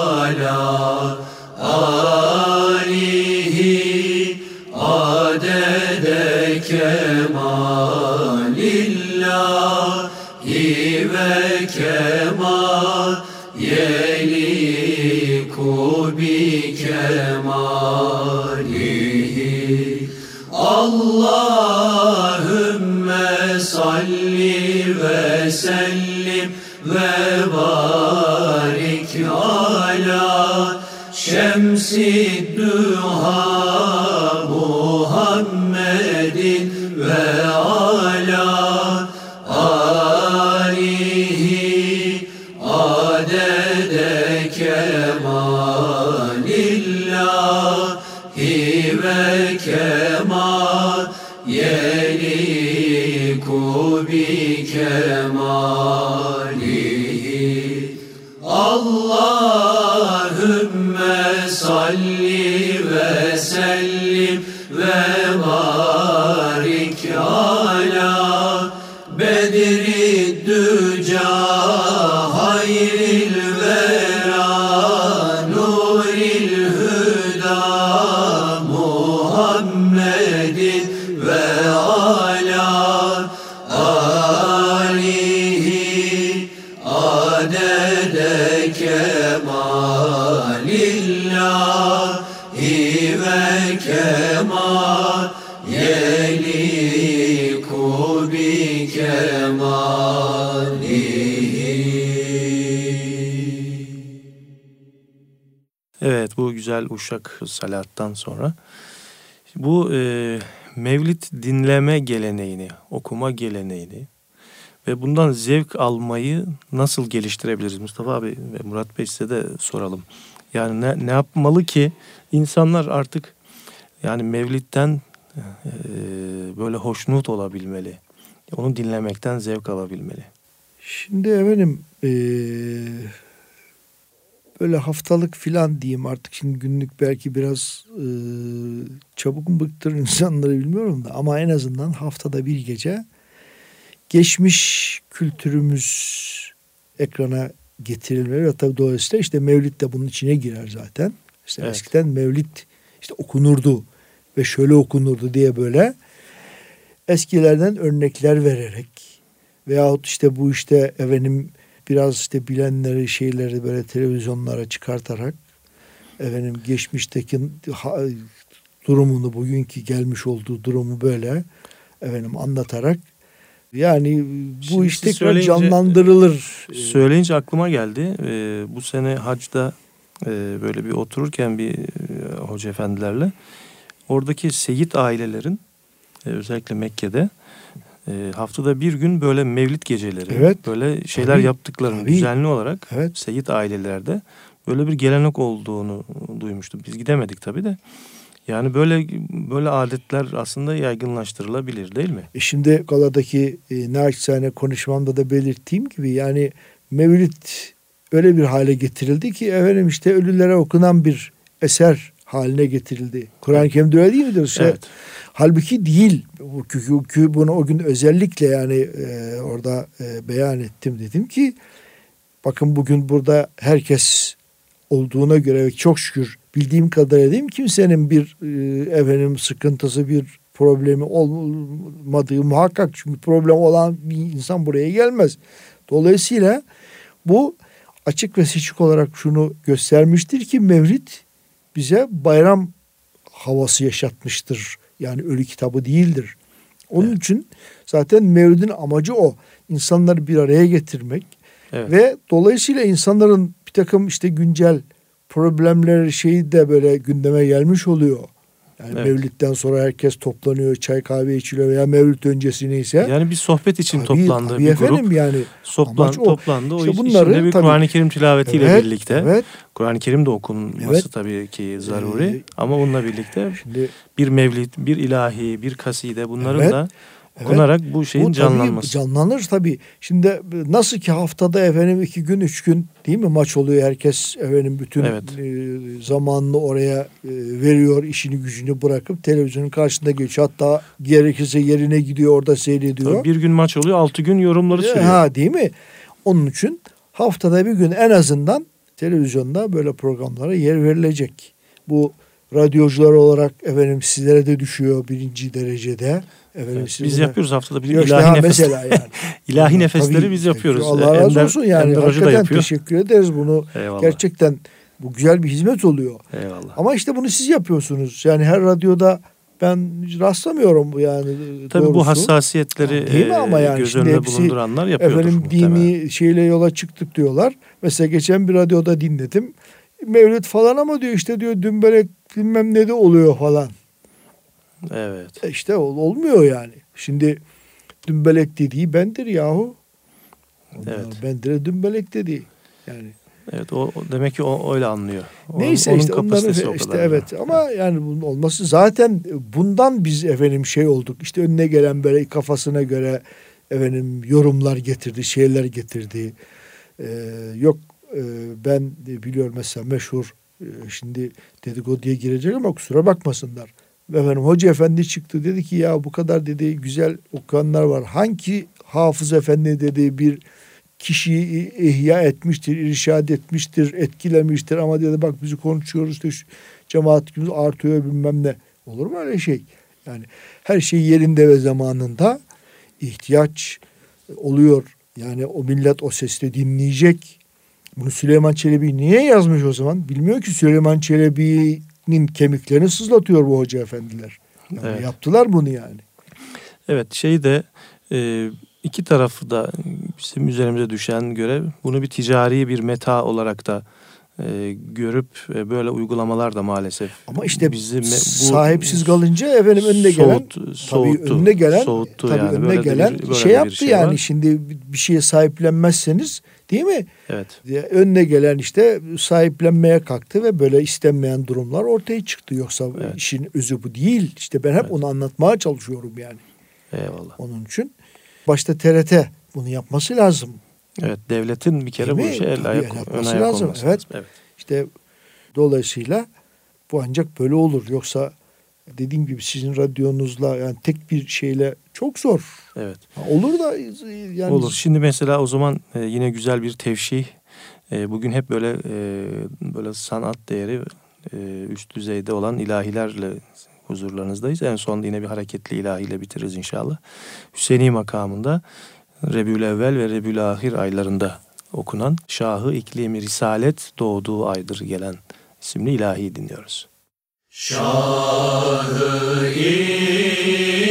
ve sellim ve barik ala şemsi duha yeliku bi kemalihi Allahümme salli ve sellim
Bu güzel uşak salattan sonra bu e, mevlid dinleme geleneğini, okuma geleneğini ve bundan zevk almayı nasıl geliştirebiliriz? Mustafa abi ve Murat Bey size de soralım. Yani ne, ne yapmalı ki insanlar artık yani mevlidden e, böyle hoşnut olabilmeli. Onu dinlemekten zevk alabilmeli.
Şimdi efendim eee, böyle haftalık filan diyeyim artık şimdi günlük belki biraz eee, çabuk mu bıktırır insanları bilmiyorum da ama en azından haftada bir gece geçmiş kültürümüz ekrana getirilmeli ve tabii dolayısıyla işte mevlid de bunun içine girer zaten. İşte
Evet.
eskiden mevlid işte okunurdu ve şöyle okunurdu diye böyle eskilerden örnekler vererek veyahut işte bu işte efendim biraz işte bilenleri şeyleri böyle televizyonlara çıkartarak efendim geçmişteki ha- durumunu bugünkü gelmiş olduğu durumu böyle efendim anlatarak yani bu
Şimdi
iş tekrar canlandırılır.
Söyleyince aklıma geldi. Ee, bu sene hacda e, böyle bir otururken bir e, hoca efendilerle oradaki seyit ailelerin e, özellikle Mekke'de e, haftada bir gün böyle mevlid geceleri
Evet.
böyle şeyler
Tabii,
yaptıklarını
tabii.
düzenli olarak
Evet.
seyit ailelerde böyle bir gelenek olduğunu duymuştum. Biz gidemedik tabii de. Yani böyle böyle adetler aslında yaygınlaştırılabilir değil mi?
E şimdi Gala'daki e, naçizane konuşmamda da belirttiğim gibi yani Mevlid öyle bir hale getirildi ki efendim işte ölülere okunan bir eser haline getirildi. Kur'an-ı Kerim'de öyle değil midir? İşte
Evet.
Halbuki değil. Çünkü bunu o gün özellikle yani e, orada e, beyan ettim. Dedim ki bakın bugün burada herkes olduğuna göre çok şükür bildiğim kadarıyla değil mi kimsenin bir e, efendim sıkıntısı bir problemi olmadığı muhakkak çünkü problem olan bir insan buraya gelmez. Dolayısıyla bu açık ve seçik olarak şunu göstermiştir ki Mevlid bize bayram havası yaşatmıştır. Yani ölü kitabı değildir. Onun
Evet.
için zaten Mevlid'in amacı o. İnsanları bir araya getirmek
Evet.
ve dolayısıyla insanların bir takım işte güncel problemler şeyi de böyle gündeme gelmiş oluyor. Yani
Evet.
Mevlid'den sonra herkes toplanıyor, çay kahve içiliyor veya Mevlid öncesi neyse.
Yani bir sohbet için
Tabii,
toplandı
tabii
bir
efendim
grup.
yani.
Toplan,
Amaç o.
toplandı. O
İşte
iş-
bunları
içinde bir
tabii-
Kur'an-ı Kerim tilavetiyle
Evet,
birlikte.
Evet.
Kur'an-ı Kerim de okunması
Evet.
tabii ki zaruri.
Ee,
Ama bununla birlikte
Şimdi
bir mevlid, bir ilahi, bir kaside bunların
Evet,
da
evet.
bu şeyin
Bu tabii
canlanması.
canlanır tabii. Şimdi nasıl ki haftada efendim iki gün üç gün değil mi maç oluyor. Herkes efendim bütün
Evet.
e, zamanını oraya e, veriyor. işini gücünü bırakıp televizyonun karşısında geçiyor. Hatta gerekirse yerine gidiyor orada seyrediyor.
Tabii bir gün maç oluyor, altı gün yorumları
E,
sürüyor.
Ha değil mi? Onun için haftada bir gün en azından televizyonda böyle programlara yer verilecek. Bu radyocular olarak efendim sizlere de düşüyor birinci derecede. Efendim
Evet, biz
buna-
yapıyoruz haftada bir ilahi nefes.
mesela yani.
ilahi
Ama
nefesleri
tabii,
biz yapıyoruz.
Allah razı
Ender-
olsun yani.
Ender
Hakikaten
yapıyor.
teşekkür ederiz bunu.
Eyvallah.
Gerçekten bu güzel bir hizmet oluyor.
Eyvallah.
Ama işte bunu siz yapıyorsunuz. Yani her radyoda ben rastlamıyorum bu yani
Tabii
doğrusu.
bu hassasiyetleri
Değil mi ama
e,
yani
göz önünde
hepsi
bulunduranlar yapıyordur
Efendim
muhtemelen.
dini şeyle yola çıktık diyorlar. Mesela geçen bir radyoda dinledim. Mevlid falan ama diyor işte diyor dümbelek bilmem ne de oluyor falan.
Evet.
E işte ol- olmuyor yani. Şimdi dümbelek dediği bendir yahu.
Evet.
Bendir dümbelek dediği. Yani
Evet o, demek ki o öyle anlıyor. Onun-
neyse
onun
işte onların işte evet ama yani bunun olması zaten bundan biz efendim şey olduk. İşte önüne gelen böyle kafasına göre efendim yorumlar getirdi, şeyler getirdi. Ee, yok ben de biliyorum mesela meşhur e, şimdi dedikoduya girecek ama kusura bakmasınlar. Efendim hoca efendi çıktı dedi ki ya bu kadar dedi güzel okuyanlar var. Hangi hafız efendi dedi bir kişiyi ihya etmiştir, irşad etmiştir, etkilemiştir ama dedi bak bizi konuşuyoruz işte cemaatimiz artıyor bilmem ne. Olur mu öyle şey? Yani her şey yerinde ve zamanında ihtiyaç oluyor. Yani o millet o sesle dinleyecek Bunu Süleyman Çelebi niye yazmış o zaman? Bilmiyor ki Süleyman Çelebi'nin kemiklerini sızlatıyor bu hoca efendiler. Yani
Evet.
Yaptılar bunu yani.
Evet şey de e, iki tarafı da bizim üzerimize düşen görev bunu bir ticari bir meta olarak da e, görüp e, böyle uygulamalar da maalesef
Ama işte
bizi me- bu-
sahipsiz kalınca efendim önüne gelen
soğut-
tabii
soğuttu,
önüne gelen
soğuttu
tabii
yani.
önüne
Böyle bir-
gelen
böyle
şey
bir
yaptı yani
var.
şimdi bir şeye sahiplenmezseniz değil mi?
Evet.
Önüne gelen işte sahiplenmeye kalktı ve böyle istenmeyen durumlar ortaya çıktı. Yoksa
Evet.
işin özü bu değil. İşte ben hep
Evet.
onu anlatmaya çalışıyorum yani.
Eyvallah.
Onun için başta TRT bunu yapması lazım.
Evet devletin bir kere
Değil
bu işe el ayak,
yapması
ayak
lazım. Evet.
lazım. Evet.
İşte dolayısıyla bu ancak böyle olur. Yoksa dediğim gibi sizin radyonuzla yani tek bir şeyle çok zor.
Evet.
Olur da yani
Olur. Şimdi mesela o zaman e, yine güzel bir tevşih. E, bugün hep böyle e, böyle sanat değeri üst düzeyde olan ilahilerle huzurlarınızdayız. En son yine bir hareketli ilahiyle bitiririz inşallah. Hüseyini makamında Rebül Evvel ve Rebül Ahir aylarında okunan Şahı İklimi Risalet doğduğu aydır gelen isimli ilahi dinliyoruz.
Şahı ikli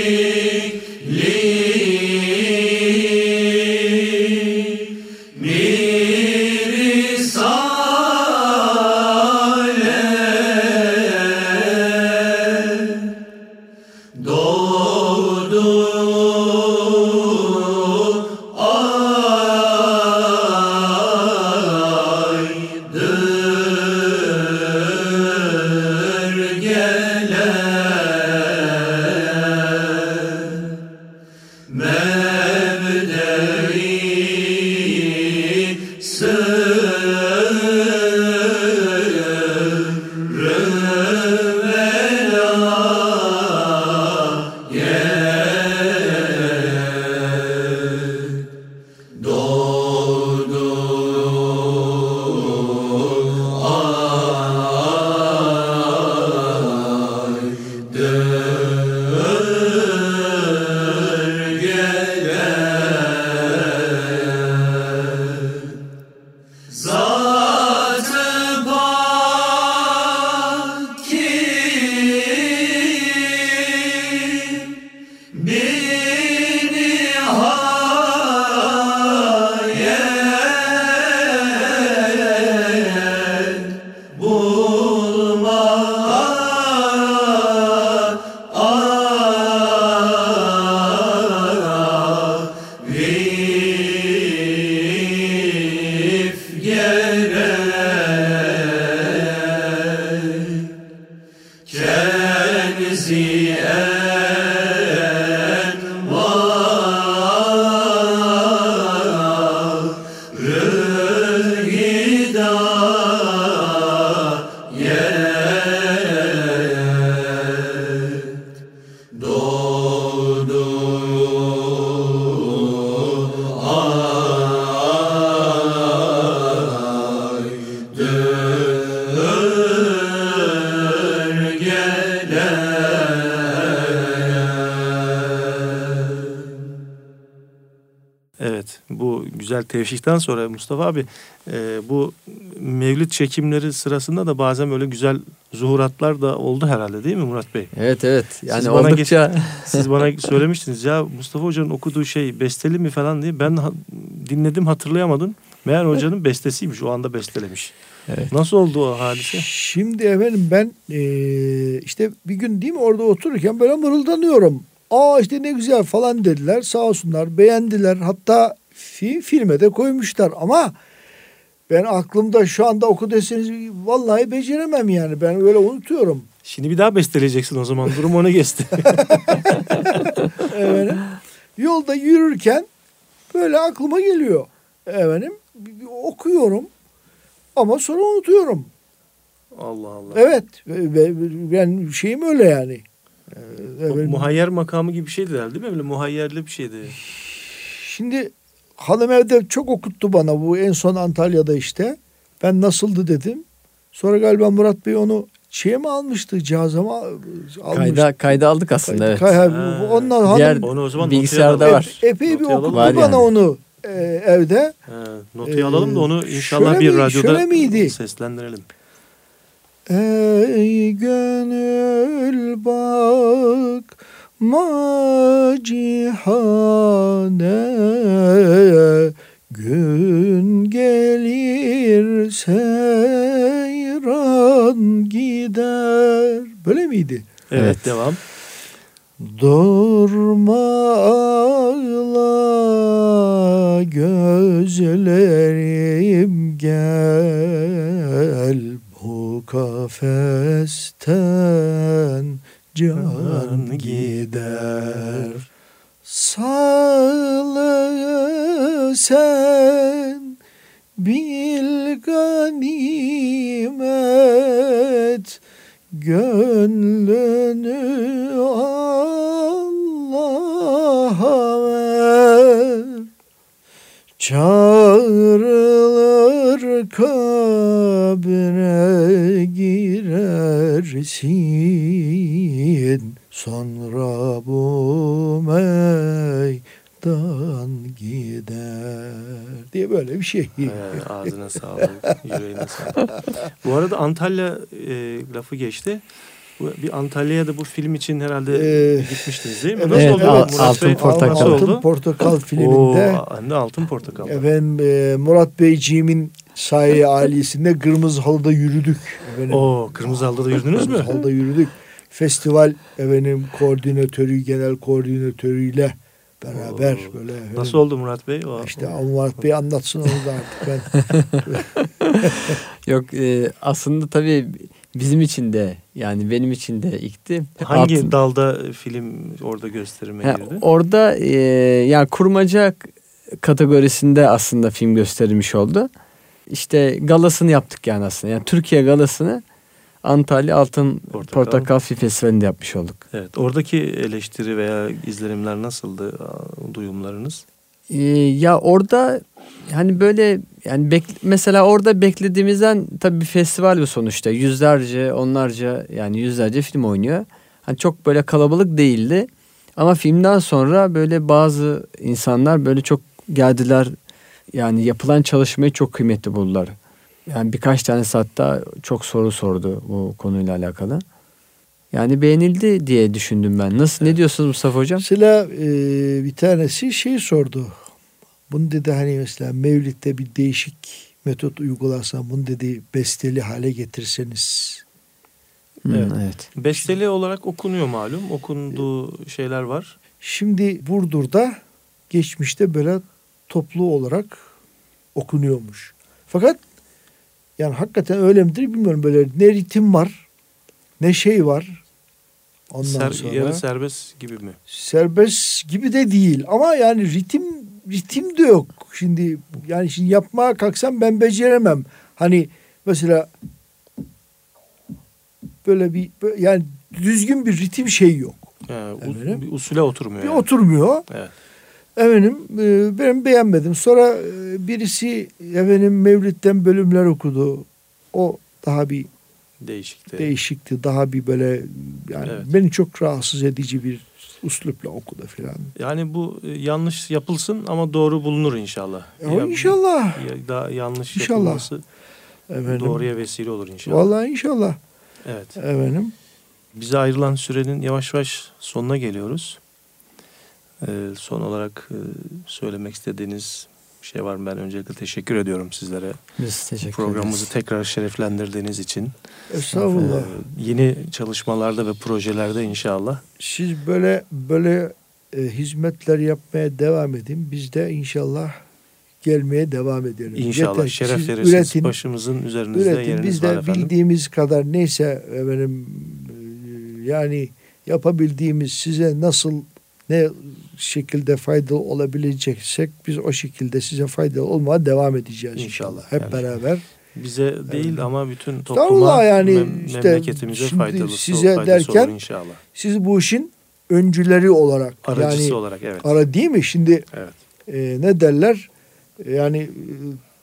tevşikten sonra Mustafa abi e, bu mevlid çekimleri sırasında da bazen böyle güzel zuhuratlar da oldu herhalde değil mi Murat Bey?
Evet evet. Yani
Siz bana
oldukça
Siz bana söylemiştiniz ya Mustafa Hoca'nın okuduğu şey besteli mi falan diye ben ha- dinledim hatırlayamadım. Meğer hocanın bestesiymiş o anda bestelemiş.
Evet.
Nasıl oldu o hadise?
Şimdi efendim ben eee, işte bir gün değil mi orada otururken böyle mırıldanıyorum. Aa işte ne güzel falan dediler sağ olsunlar beğendiler. Hatta fi, filme de koymuşlar ama ben aklımda şu anda oku deseniz vallahi beceremem yani ben öyle unutuyorum.
Şimdi bir daha besteleyeceksin o zaman durum ona geçti.
Efendim, yolda yürürken böyle aklıma geliyor. Efendim okuyorum ama sonra unutuyorum.
Allah Allah.
Evet ve- ve- ben şeyim öyle yani. Ee,
O
efendim,
muhayyer makamı gibi bir şeydi herhalde değil mi? Böyle muhayyerli bir şeydi.
Şimdi hanım evde çok okuttu bana bu en son Antalya'da işte. Ben nasıldı dedim. Sonra galiba Murat Bey onu şeye mi almıştı cihaza mı almıştı?
kayda, kayda aldık aslında evet.
Kay-
Ha.
Ondan hanım
Diğer
Onu o zaman
bilgisayarda var.
epey bir okuttu bana
yani.
onu. e, evde.
Ha, notu alalım da onu
Ee,
inşallah bir
mi-
radyoda
şöyle miydi?
seslendirelim.
Ey gönül bakma cihane Gün gelir seyran gider. Böyle miydi?
Evet,
Evet.
devam.
Durma ağla gözlerim gel bu kafesten can gider. Sağlığı sen bil ganimet Gönlünü Allah'a ver Çağrılır kabre girersin Sonra bu meydan gider diye böyle bir şey.
Ee, ağzına sağlık, yüreğine sağlık. Bu arada Antalya e, lafı geçti. Bu, bir Antalya'ya da bu film için herhalde
Ee,
gitmiştiniz değil mi?
evet,
Nasıl
evet,
oldu?
Al-
Murat
Altın
Bey?
Portakal.
Altın? Portakal
Oo,
filminde
de Altın Portakal.
efendim e, Murat Beyciğimin sahi ailesinde kırmızı halıda yürüdük. Efendim,
Oo, Kırmızı Halı'da yürüdünüz mü?
Kırmızı halıda yürüdük. Festival efendim koordinatörü, genel koordinatörüyle beraber
Oo.
böyle efendim,
Nasıl oldu Murat Bey? O,
işte Murat Bey anlatsın onu da artık ben.
Yok e, aslında tabii bizim için de yani benim için de ilkti.
hangi
Altın-
dalda film orada gösterime
Ha,
girdi?
orada e, yani kurmaca kategorisinde aslında film gösterilmiş oldu. İşte galasını yaptık yani aslında. Yani Türkiye galasını Antalya Altın
Portakal.
Portakal, Film Festivali'nde yapmış olduk.
Evet, oradaki eleştiri veya izlenimler nasıldı? Duyumlarınız?
Ee, ya orada hani böyle yani bek- mesela orada beklediğimizden tabii bir festival bu sonuçta. Yüzlerce, onlarca yani yüzlerce film oynuyor. Hani çok böyle kalabalık değildi. Ama filmden sonra böyle bazı insanlar böyle çok geldiler. Yani yapılan çalışmayı çok kıymetli buldular. Yani birkaç tane hatta çok soru sordu bu konuyla alakalı. Yani beğenildi diye düşündüm ben. Nasıl ne diyorsunuz Mustafa Hocam?
Mesela e, bir tanesi şey sordu. Bunu dedi hani mesela Mevlid'de bir değişik metot uygularsan bunu dedi besteli hale getirseniz.
Hmm,
Evet.
evet.
Besteli olarak okunuyor malum. Okunduğu şeyler var.
Şimdi Burdur'da geçmişte böyle toplu olarak okunuyormuş. Fakat yani hakikaten öyle midir bilmiyorum böyle ne ritim var ne şey var. Ondan
Ser-
sonra
yarı serbest gibi mi?
serbest gibi de değil ama yani ritim ritim de yok. Şimdi yani şimdi yapmaya kalksam ben beceremem. Hani mesela böyle bir böyle- yani düzgün bir ritim şey yok.
Yani u-
Efendim?
bir usule oturmuyor.
Bir
yani.
oturmuyor.
Evet.
Efendim e, ben beğenmedim. Sonra e, birisi efendim Mevlid'den bölümler okudu. O daha bir
Değişikti.
değişikti. Daha bir böyle yani
Evet.
beni çok rahatsız edici bir uslupla okudu filan.
Yani bu e, yanlış yapılsın ama doğru bulunur inşallah.
Ya
Ya-
inşallah.
ya daha yanlış
İnşallah.
yapılması
Efendim.
doğruya vesile olur inşallah.
Vallahi inşallah.
Evet.
Efendim.
Bize ayrılan sürenin yavaş yavaş sonuna geliyoruz. Ee, son olarak e, söylemek istediğiniz bir şey var mı? Ben öncelikle teşekkür ediyorum sizlere.
Biz teşekkür
Programımızı
ederiz.
tekrar şereflendirdiğiniz için.
Estağfurullah.
Ee, yeni çalışmalarda ve projelerde inşallah.
Siz böyle böyle e, hizmetler yapmaya devam edin. Biz de inşallah gelmeye devam edelim.
İnşallah
Yeter
şeref verirsiniz.
üretin,
Başımızın üzerinizde
üretin.
yeriniz
Biz
var
de
efendim.
bildiğimiz kadar neyse efendim e, yani yapabildiğimiz size nasıl ne şekilde faydalı olabileceksek biz o şekilde size faydalı olmaya devam edeceğiz inşallah.
İnşallah.
Hep
Yani
beraber.
Bize değil
Evet.
ama bütün topluma,
yani
mem-
işte
memleketimize faydalısı,
size
faydası
derken-
olur inşallah.
Siz bu işin öncüleri olarak
Aracısı
yani
olarak evet.
ara değil mi? Şimdi
evet.
e, ne derler? Yani e,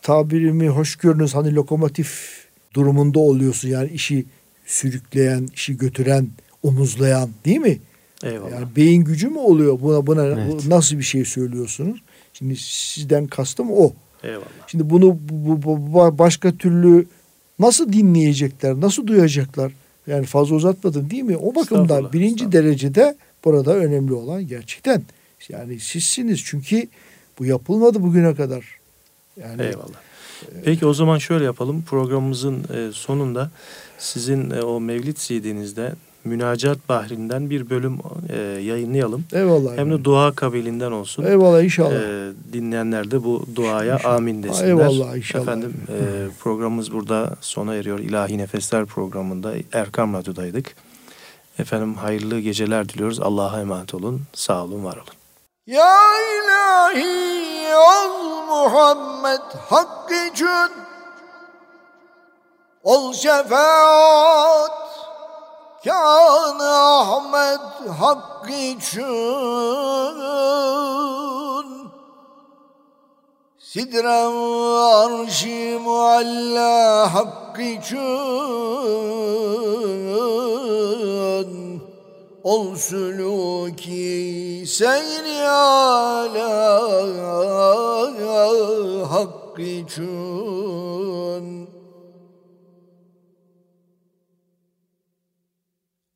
tabirimi hoş görünüz hani lokomotif durumunda oluyorsun. Yani işi sürükleyen, işi götüren, omuzlayan değil mi?
Eyvallah.
Yani beyin gücü mü oluyor buna buna
Evet.
bu nasıl bir şey söylüyorsunuz? Şimdi sizden kastım o.
Eyvallah.
Şimdi bunu bu, bu- bu- başka türlü nasıl dinleyecekler, nasıl duyacaklar? Yani fazla uzatmadım değil mi? O bakımdan birinci derecede burada önemli olan gerçekten yani sizsiniz çünkü bu yapılmadı bugüne kadar. Yani
Eyvallah. Peki o zaman şöyle yapalım. Programımızın e, sonunda sizin e, o Mevlid CD'nizde Münacat Bahri'nden bir bölüm e, yayınlayalım.
eyvallah.
Hem de dua kabilinden olsun.
eyvallah inşallah.
E, dinleyenler de bu duaya
İnşallah.
amin desinler.
Eyvallah, inşallah.
Efendim e, programımız burada sona eriyor. İlahi Nefesler programında Erkam Radyo'daydık. Efendim hayırlı geceler diliyoruz. Allah'a emanet olun. Sağ olun, var olun.
Ya ilahi ol Muhammed hakkı için Ol şefaat Kan Ahmet hakkı için. Sidrem arşi mualla hakkı için. Ol suluki seyri ala hakkı için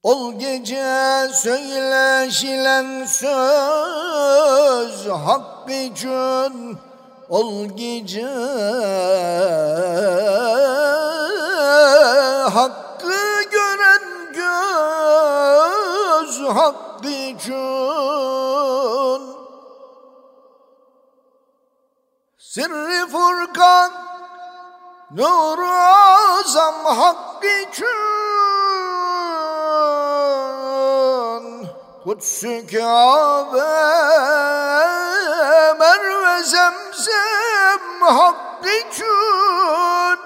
Ol gece söyleşilen söz hakkı için. Ol gece hakkı gören göz hakkı için. Sırrı Furkan Nur-u Azam hakkı için Kutsu Kabe Merve Zemzem hakkı için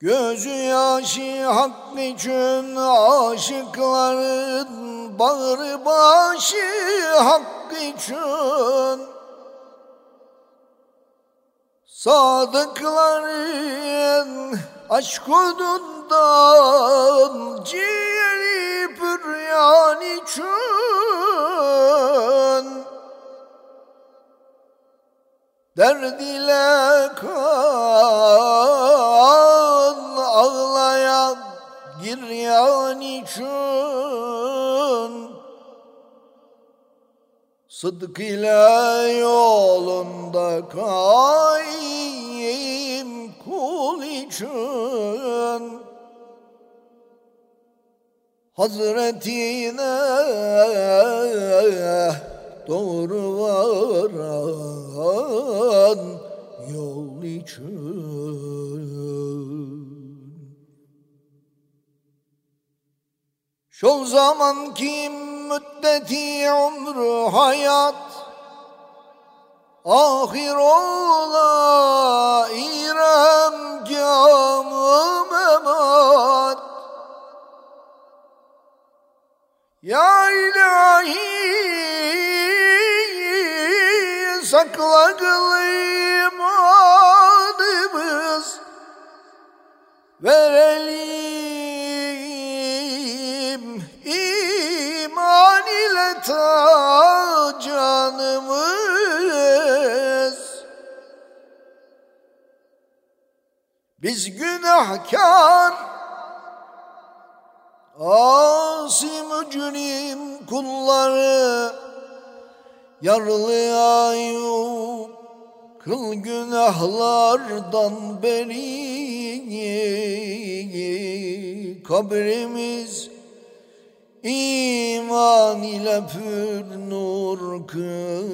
Gözü yaşı hakkı için aşıkların bağrı başı hakkı için Sadıkların aşk odundan Derd ile kan ağlayan giryan için Sıdk ile yolunda kaim kul için Hazretine doğru varan yol için. Şu zamanki müddeti ömrü hayat Ahir ola İrem camı memat. Ya ilahi sakla kılayım adımız Verelim. İman ile ta canımız. Biz günahkar. Asi mücrim kulları Yarlı ayup Kıl günahlardan beri. Kabrimiz iman ile pür nur kıl.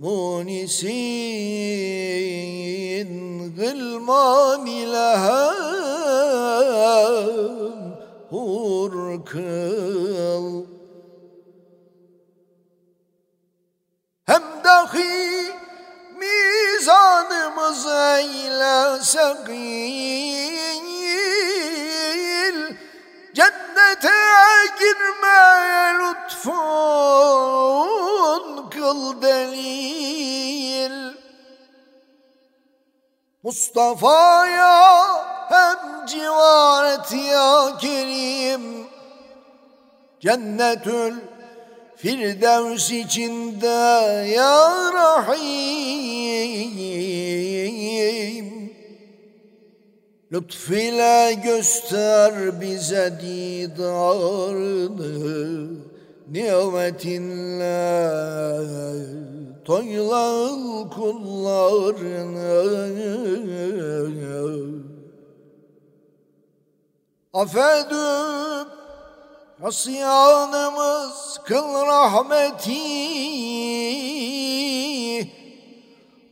Munisin gılman ile hem kıl. Hem dahi mizanımız eyle sekil cennete girmeye lütfun kıl delil. Mustafa'ya hem civar ya Kerim Cennetül Firdevs içinde ya Rahim. Lütfüyle göster bize didarını Nimetinle toyla kullarını. Affedip Asyanımız kıl rahmeti.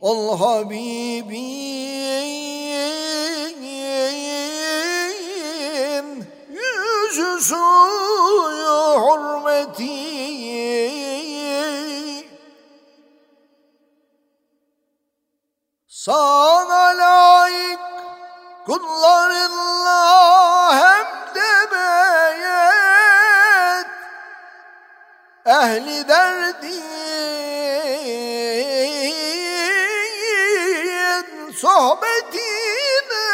Ol Habibin Yüzü suyu hürmeti. Sana layık kullarınla hem de ehli derdin sohbetine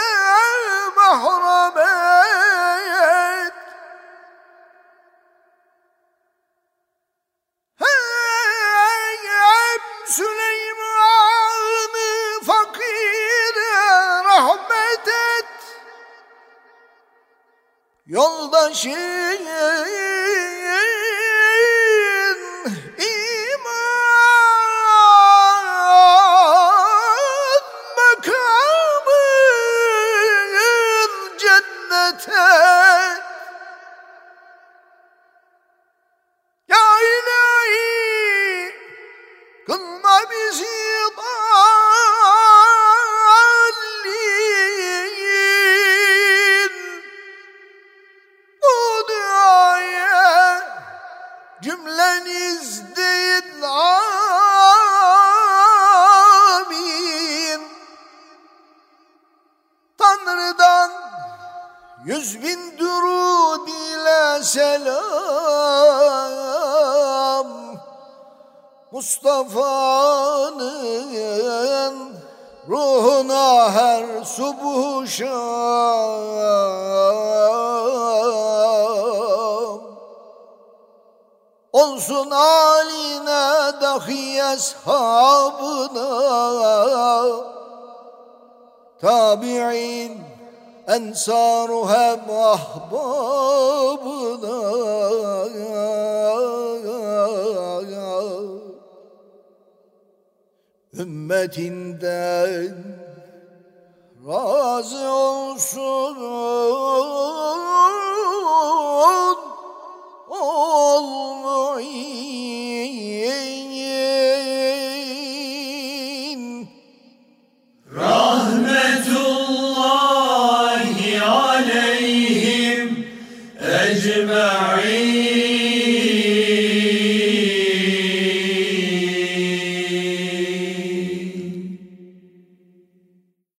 mahram et. Hey Süleyman'ı fakire rahmet et. Yoldaşın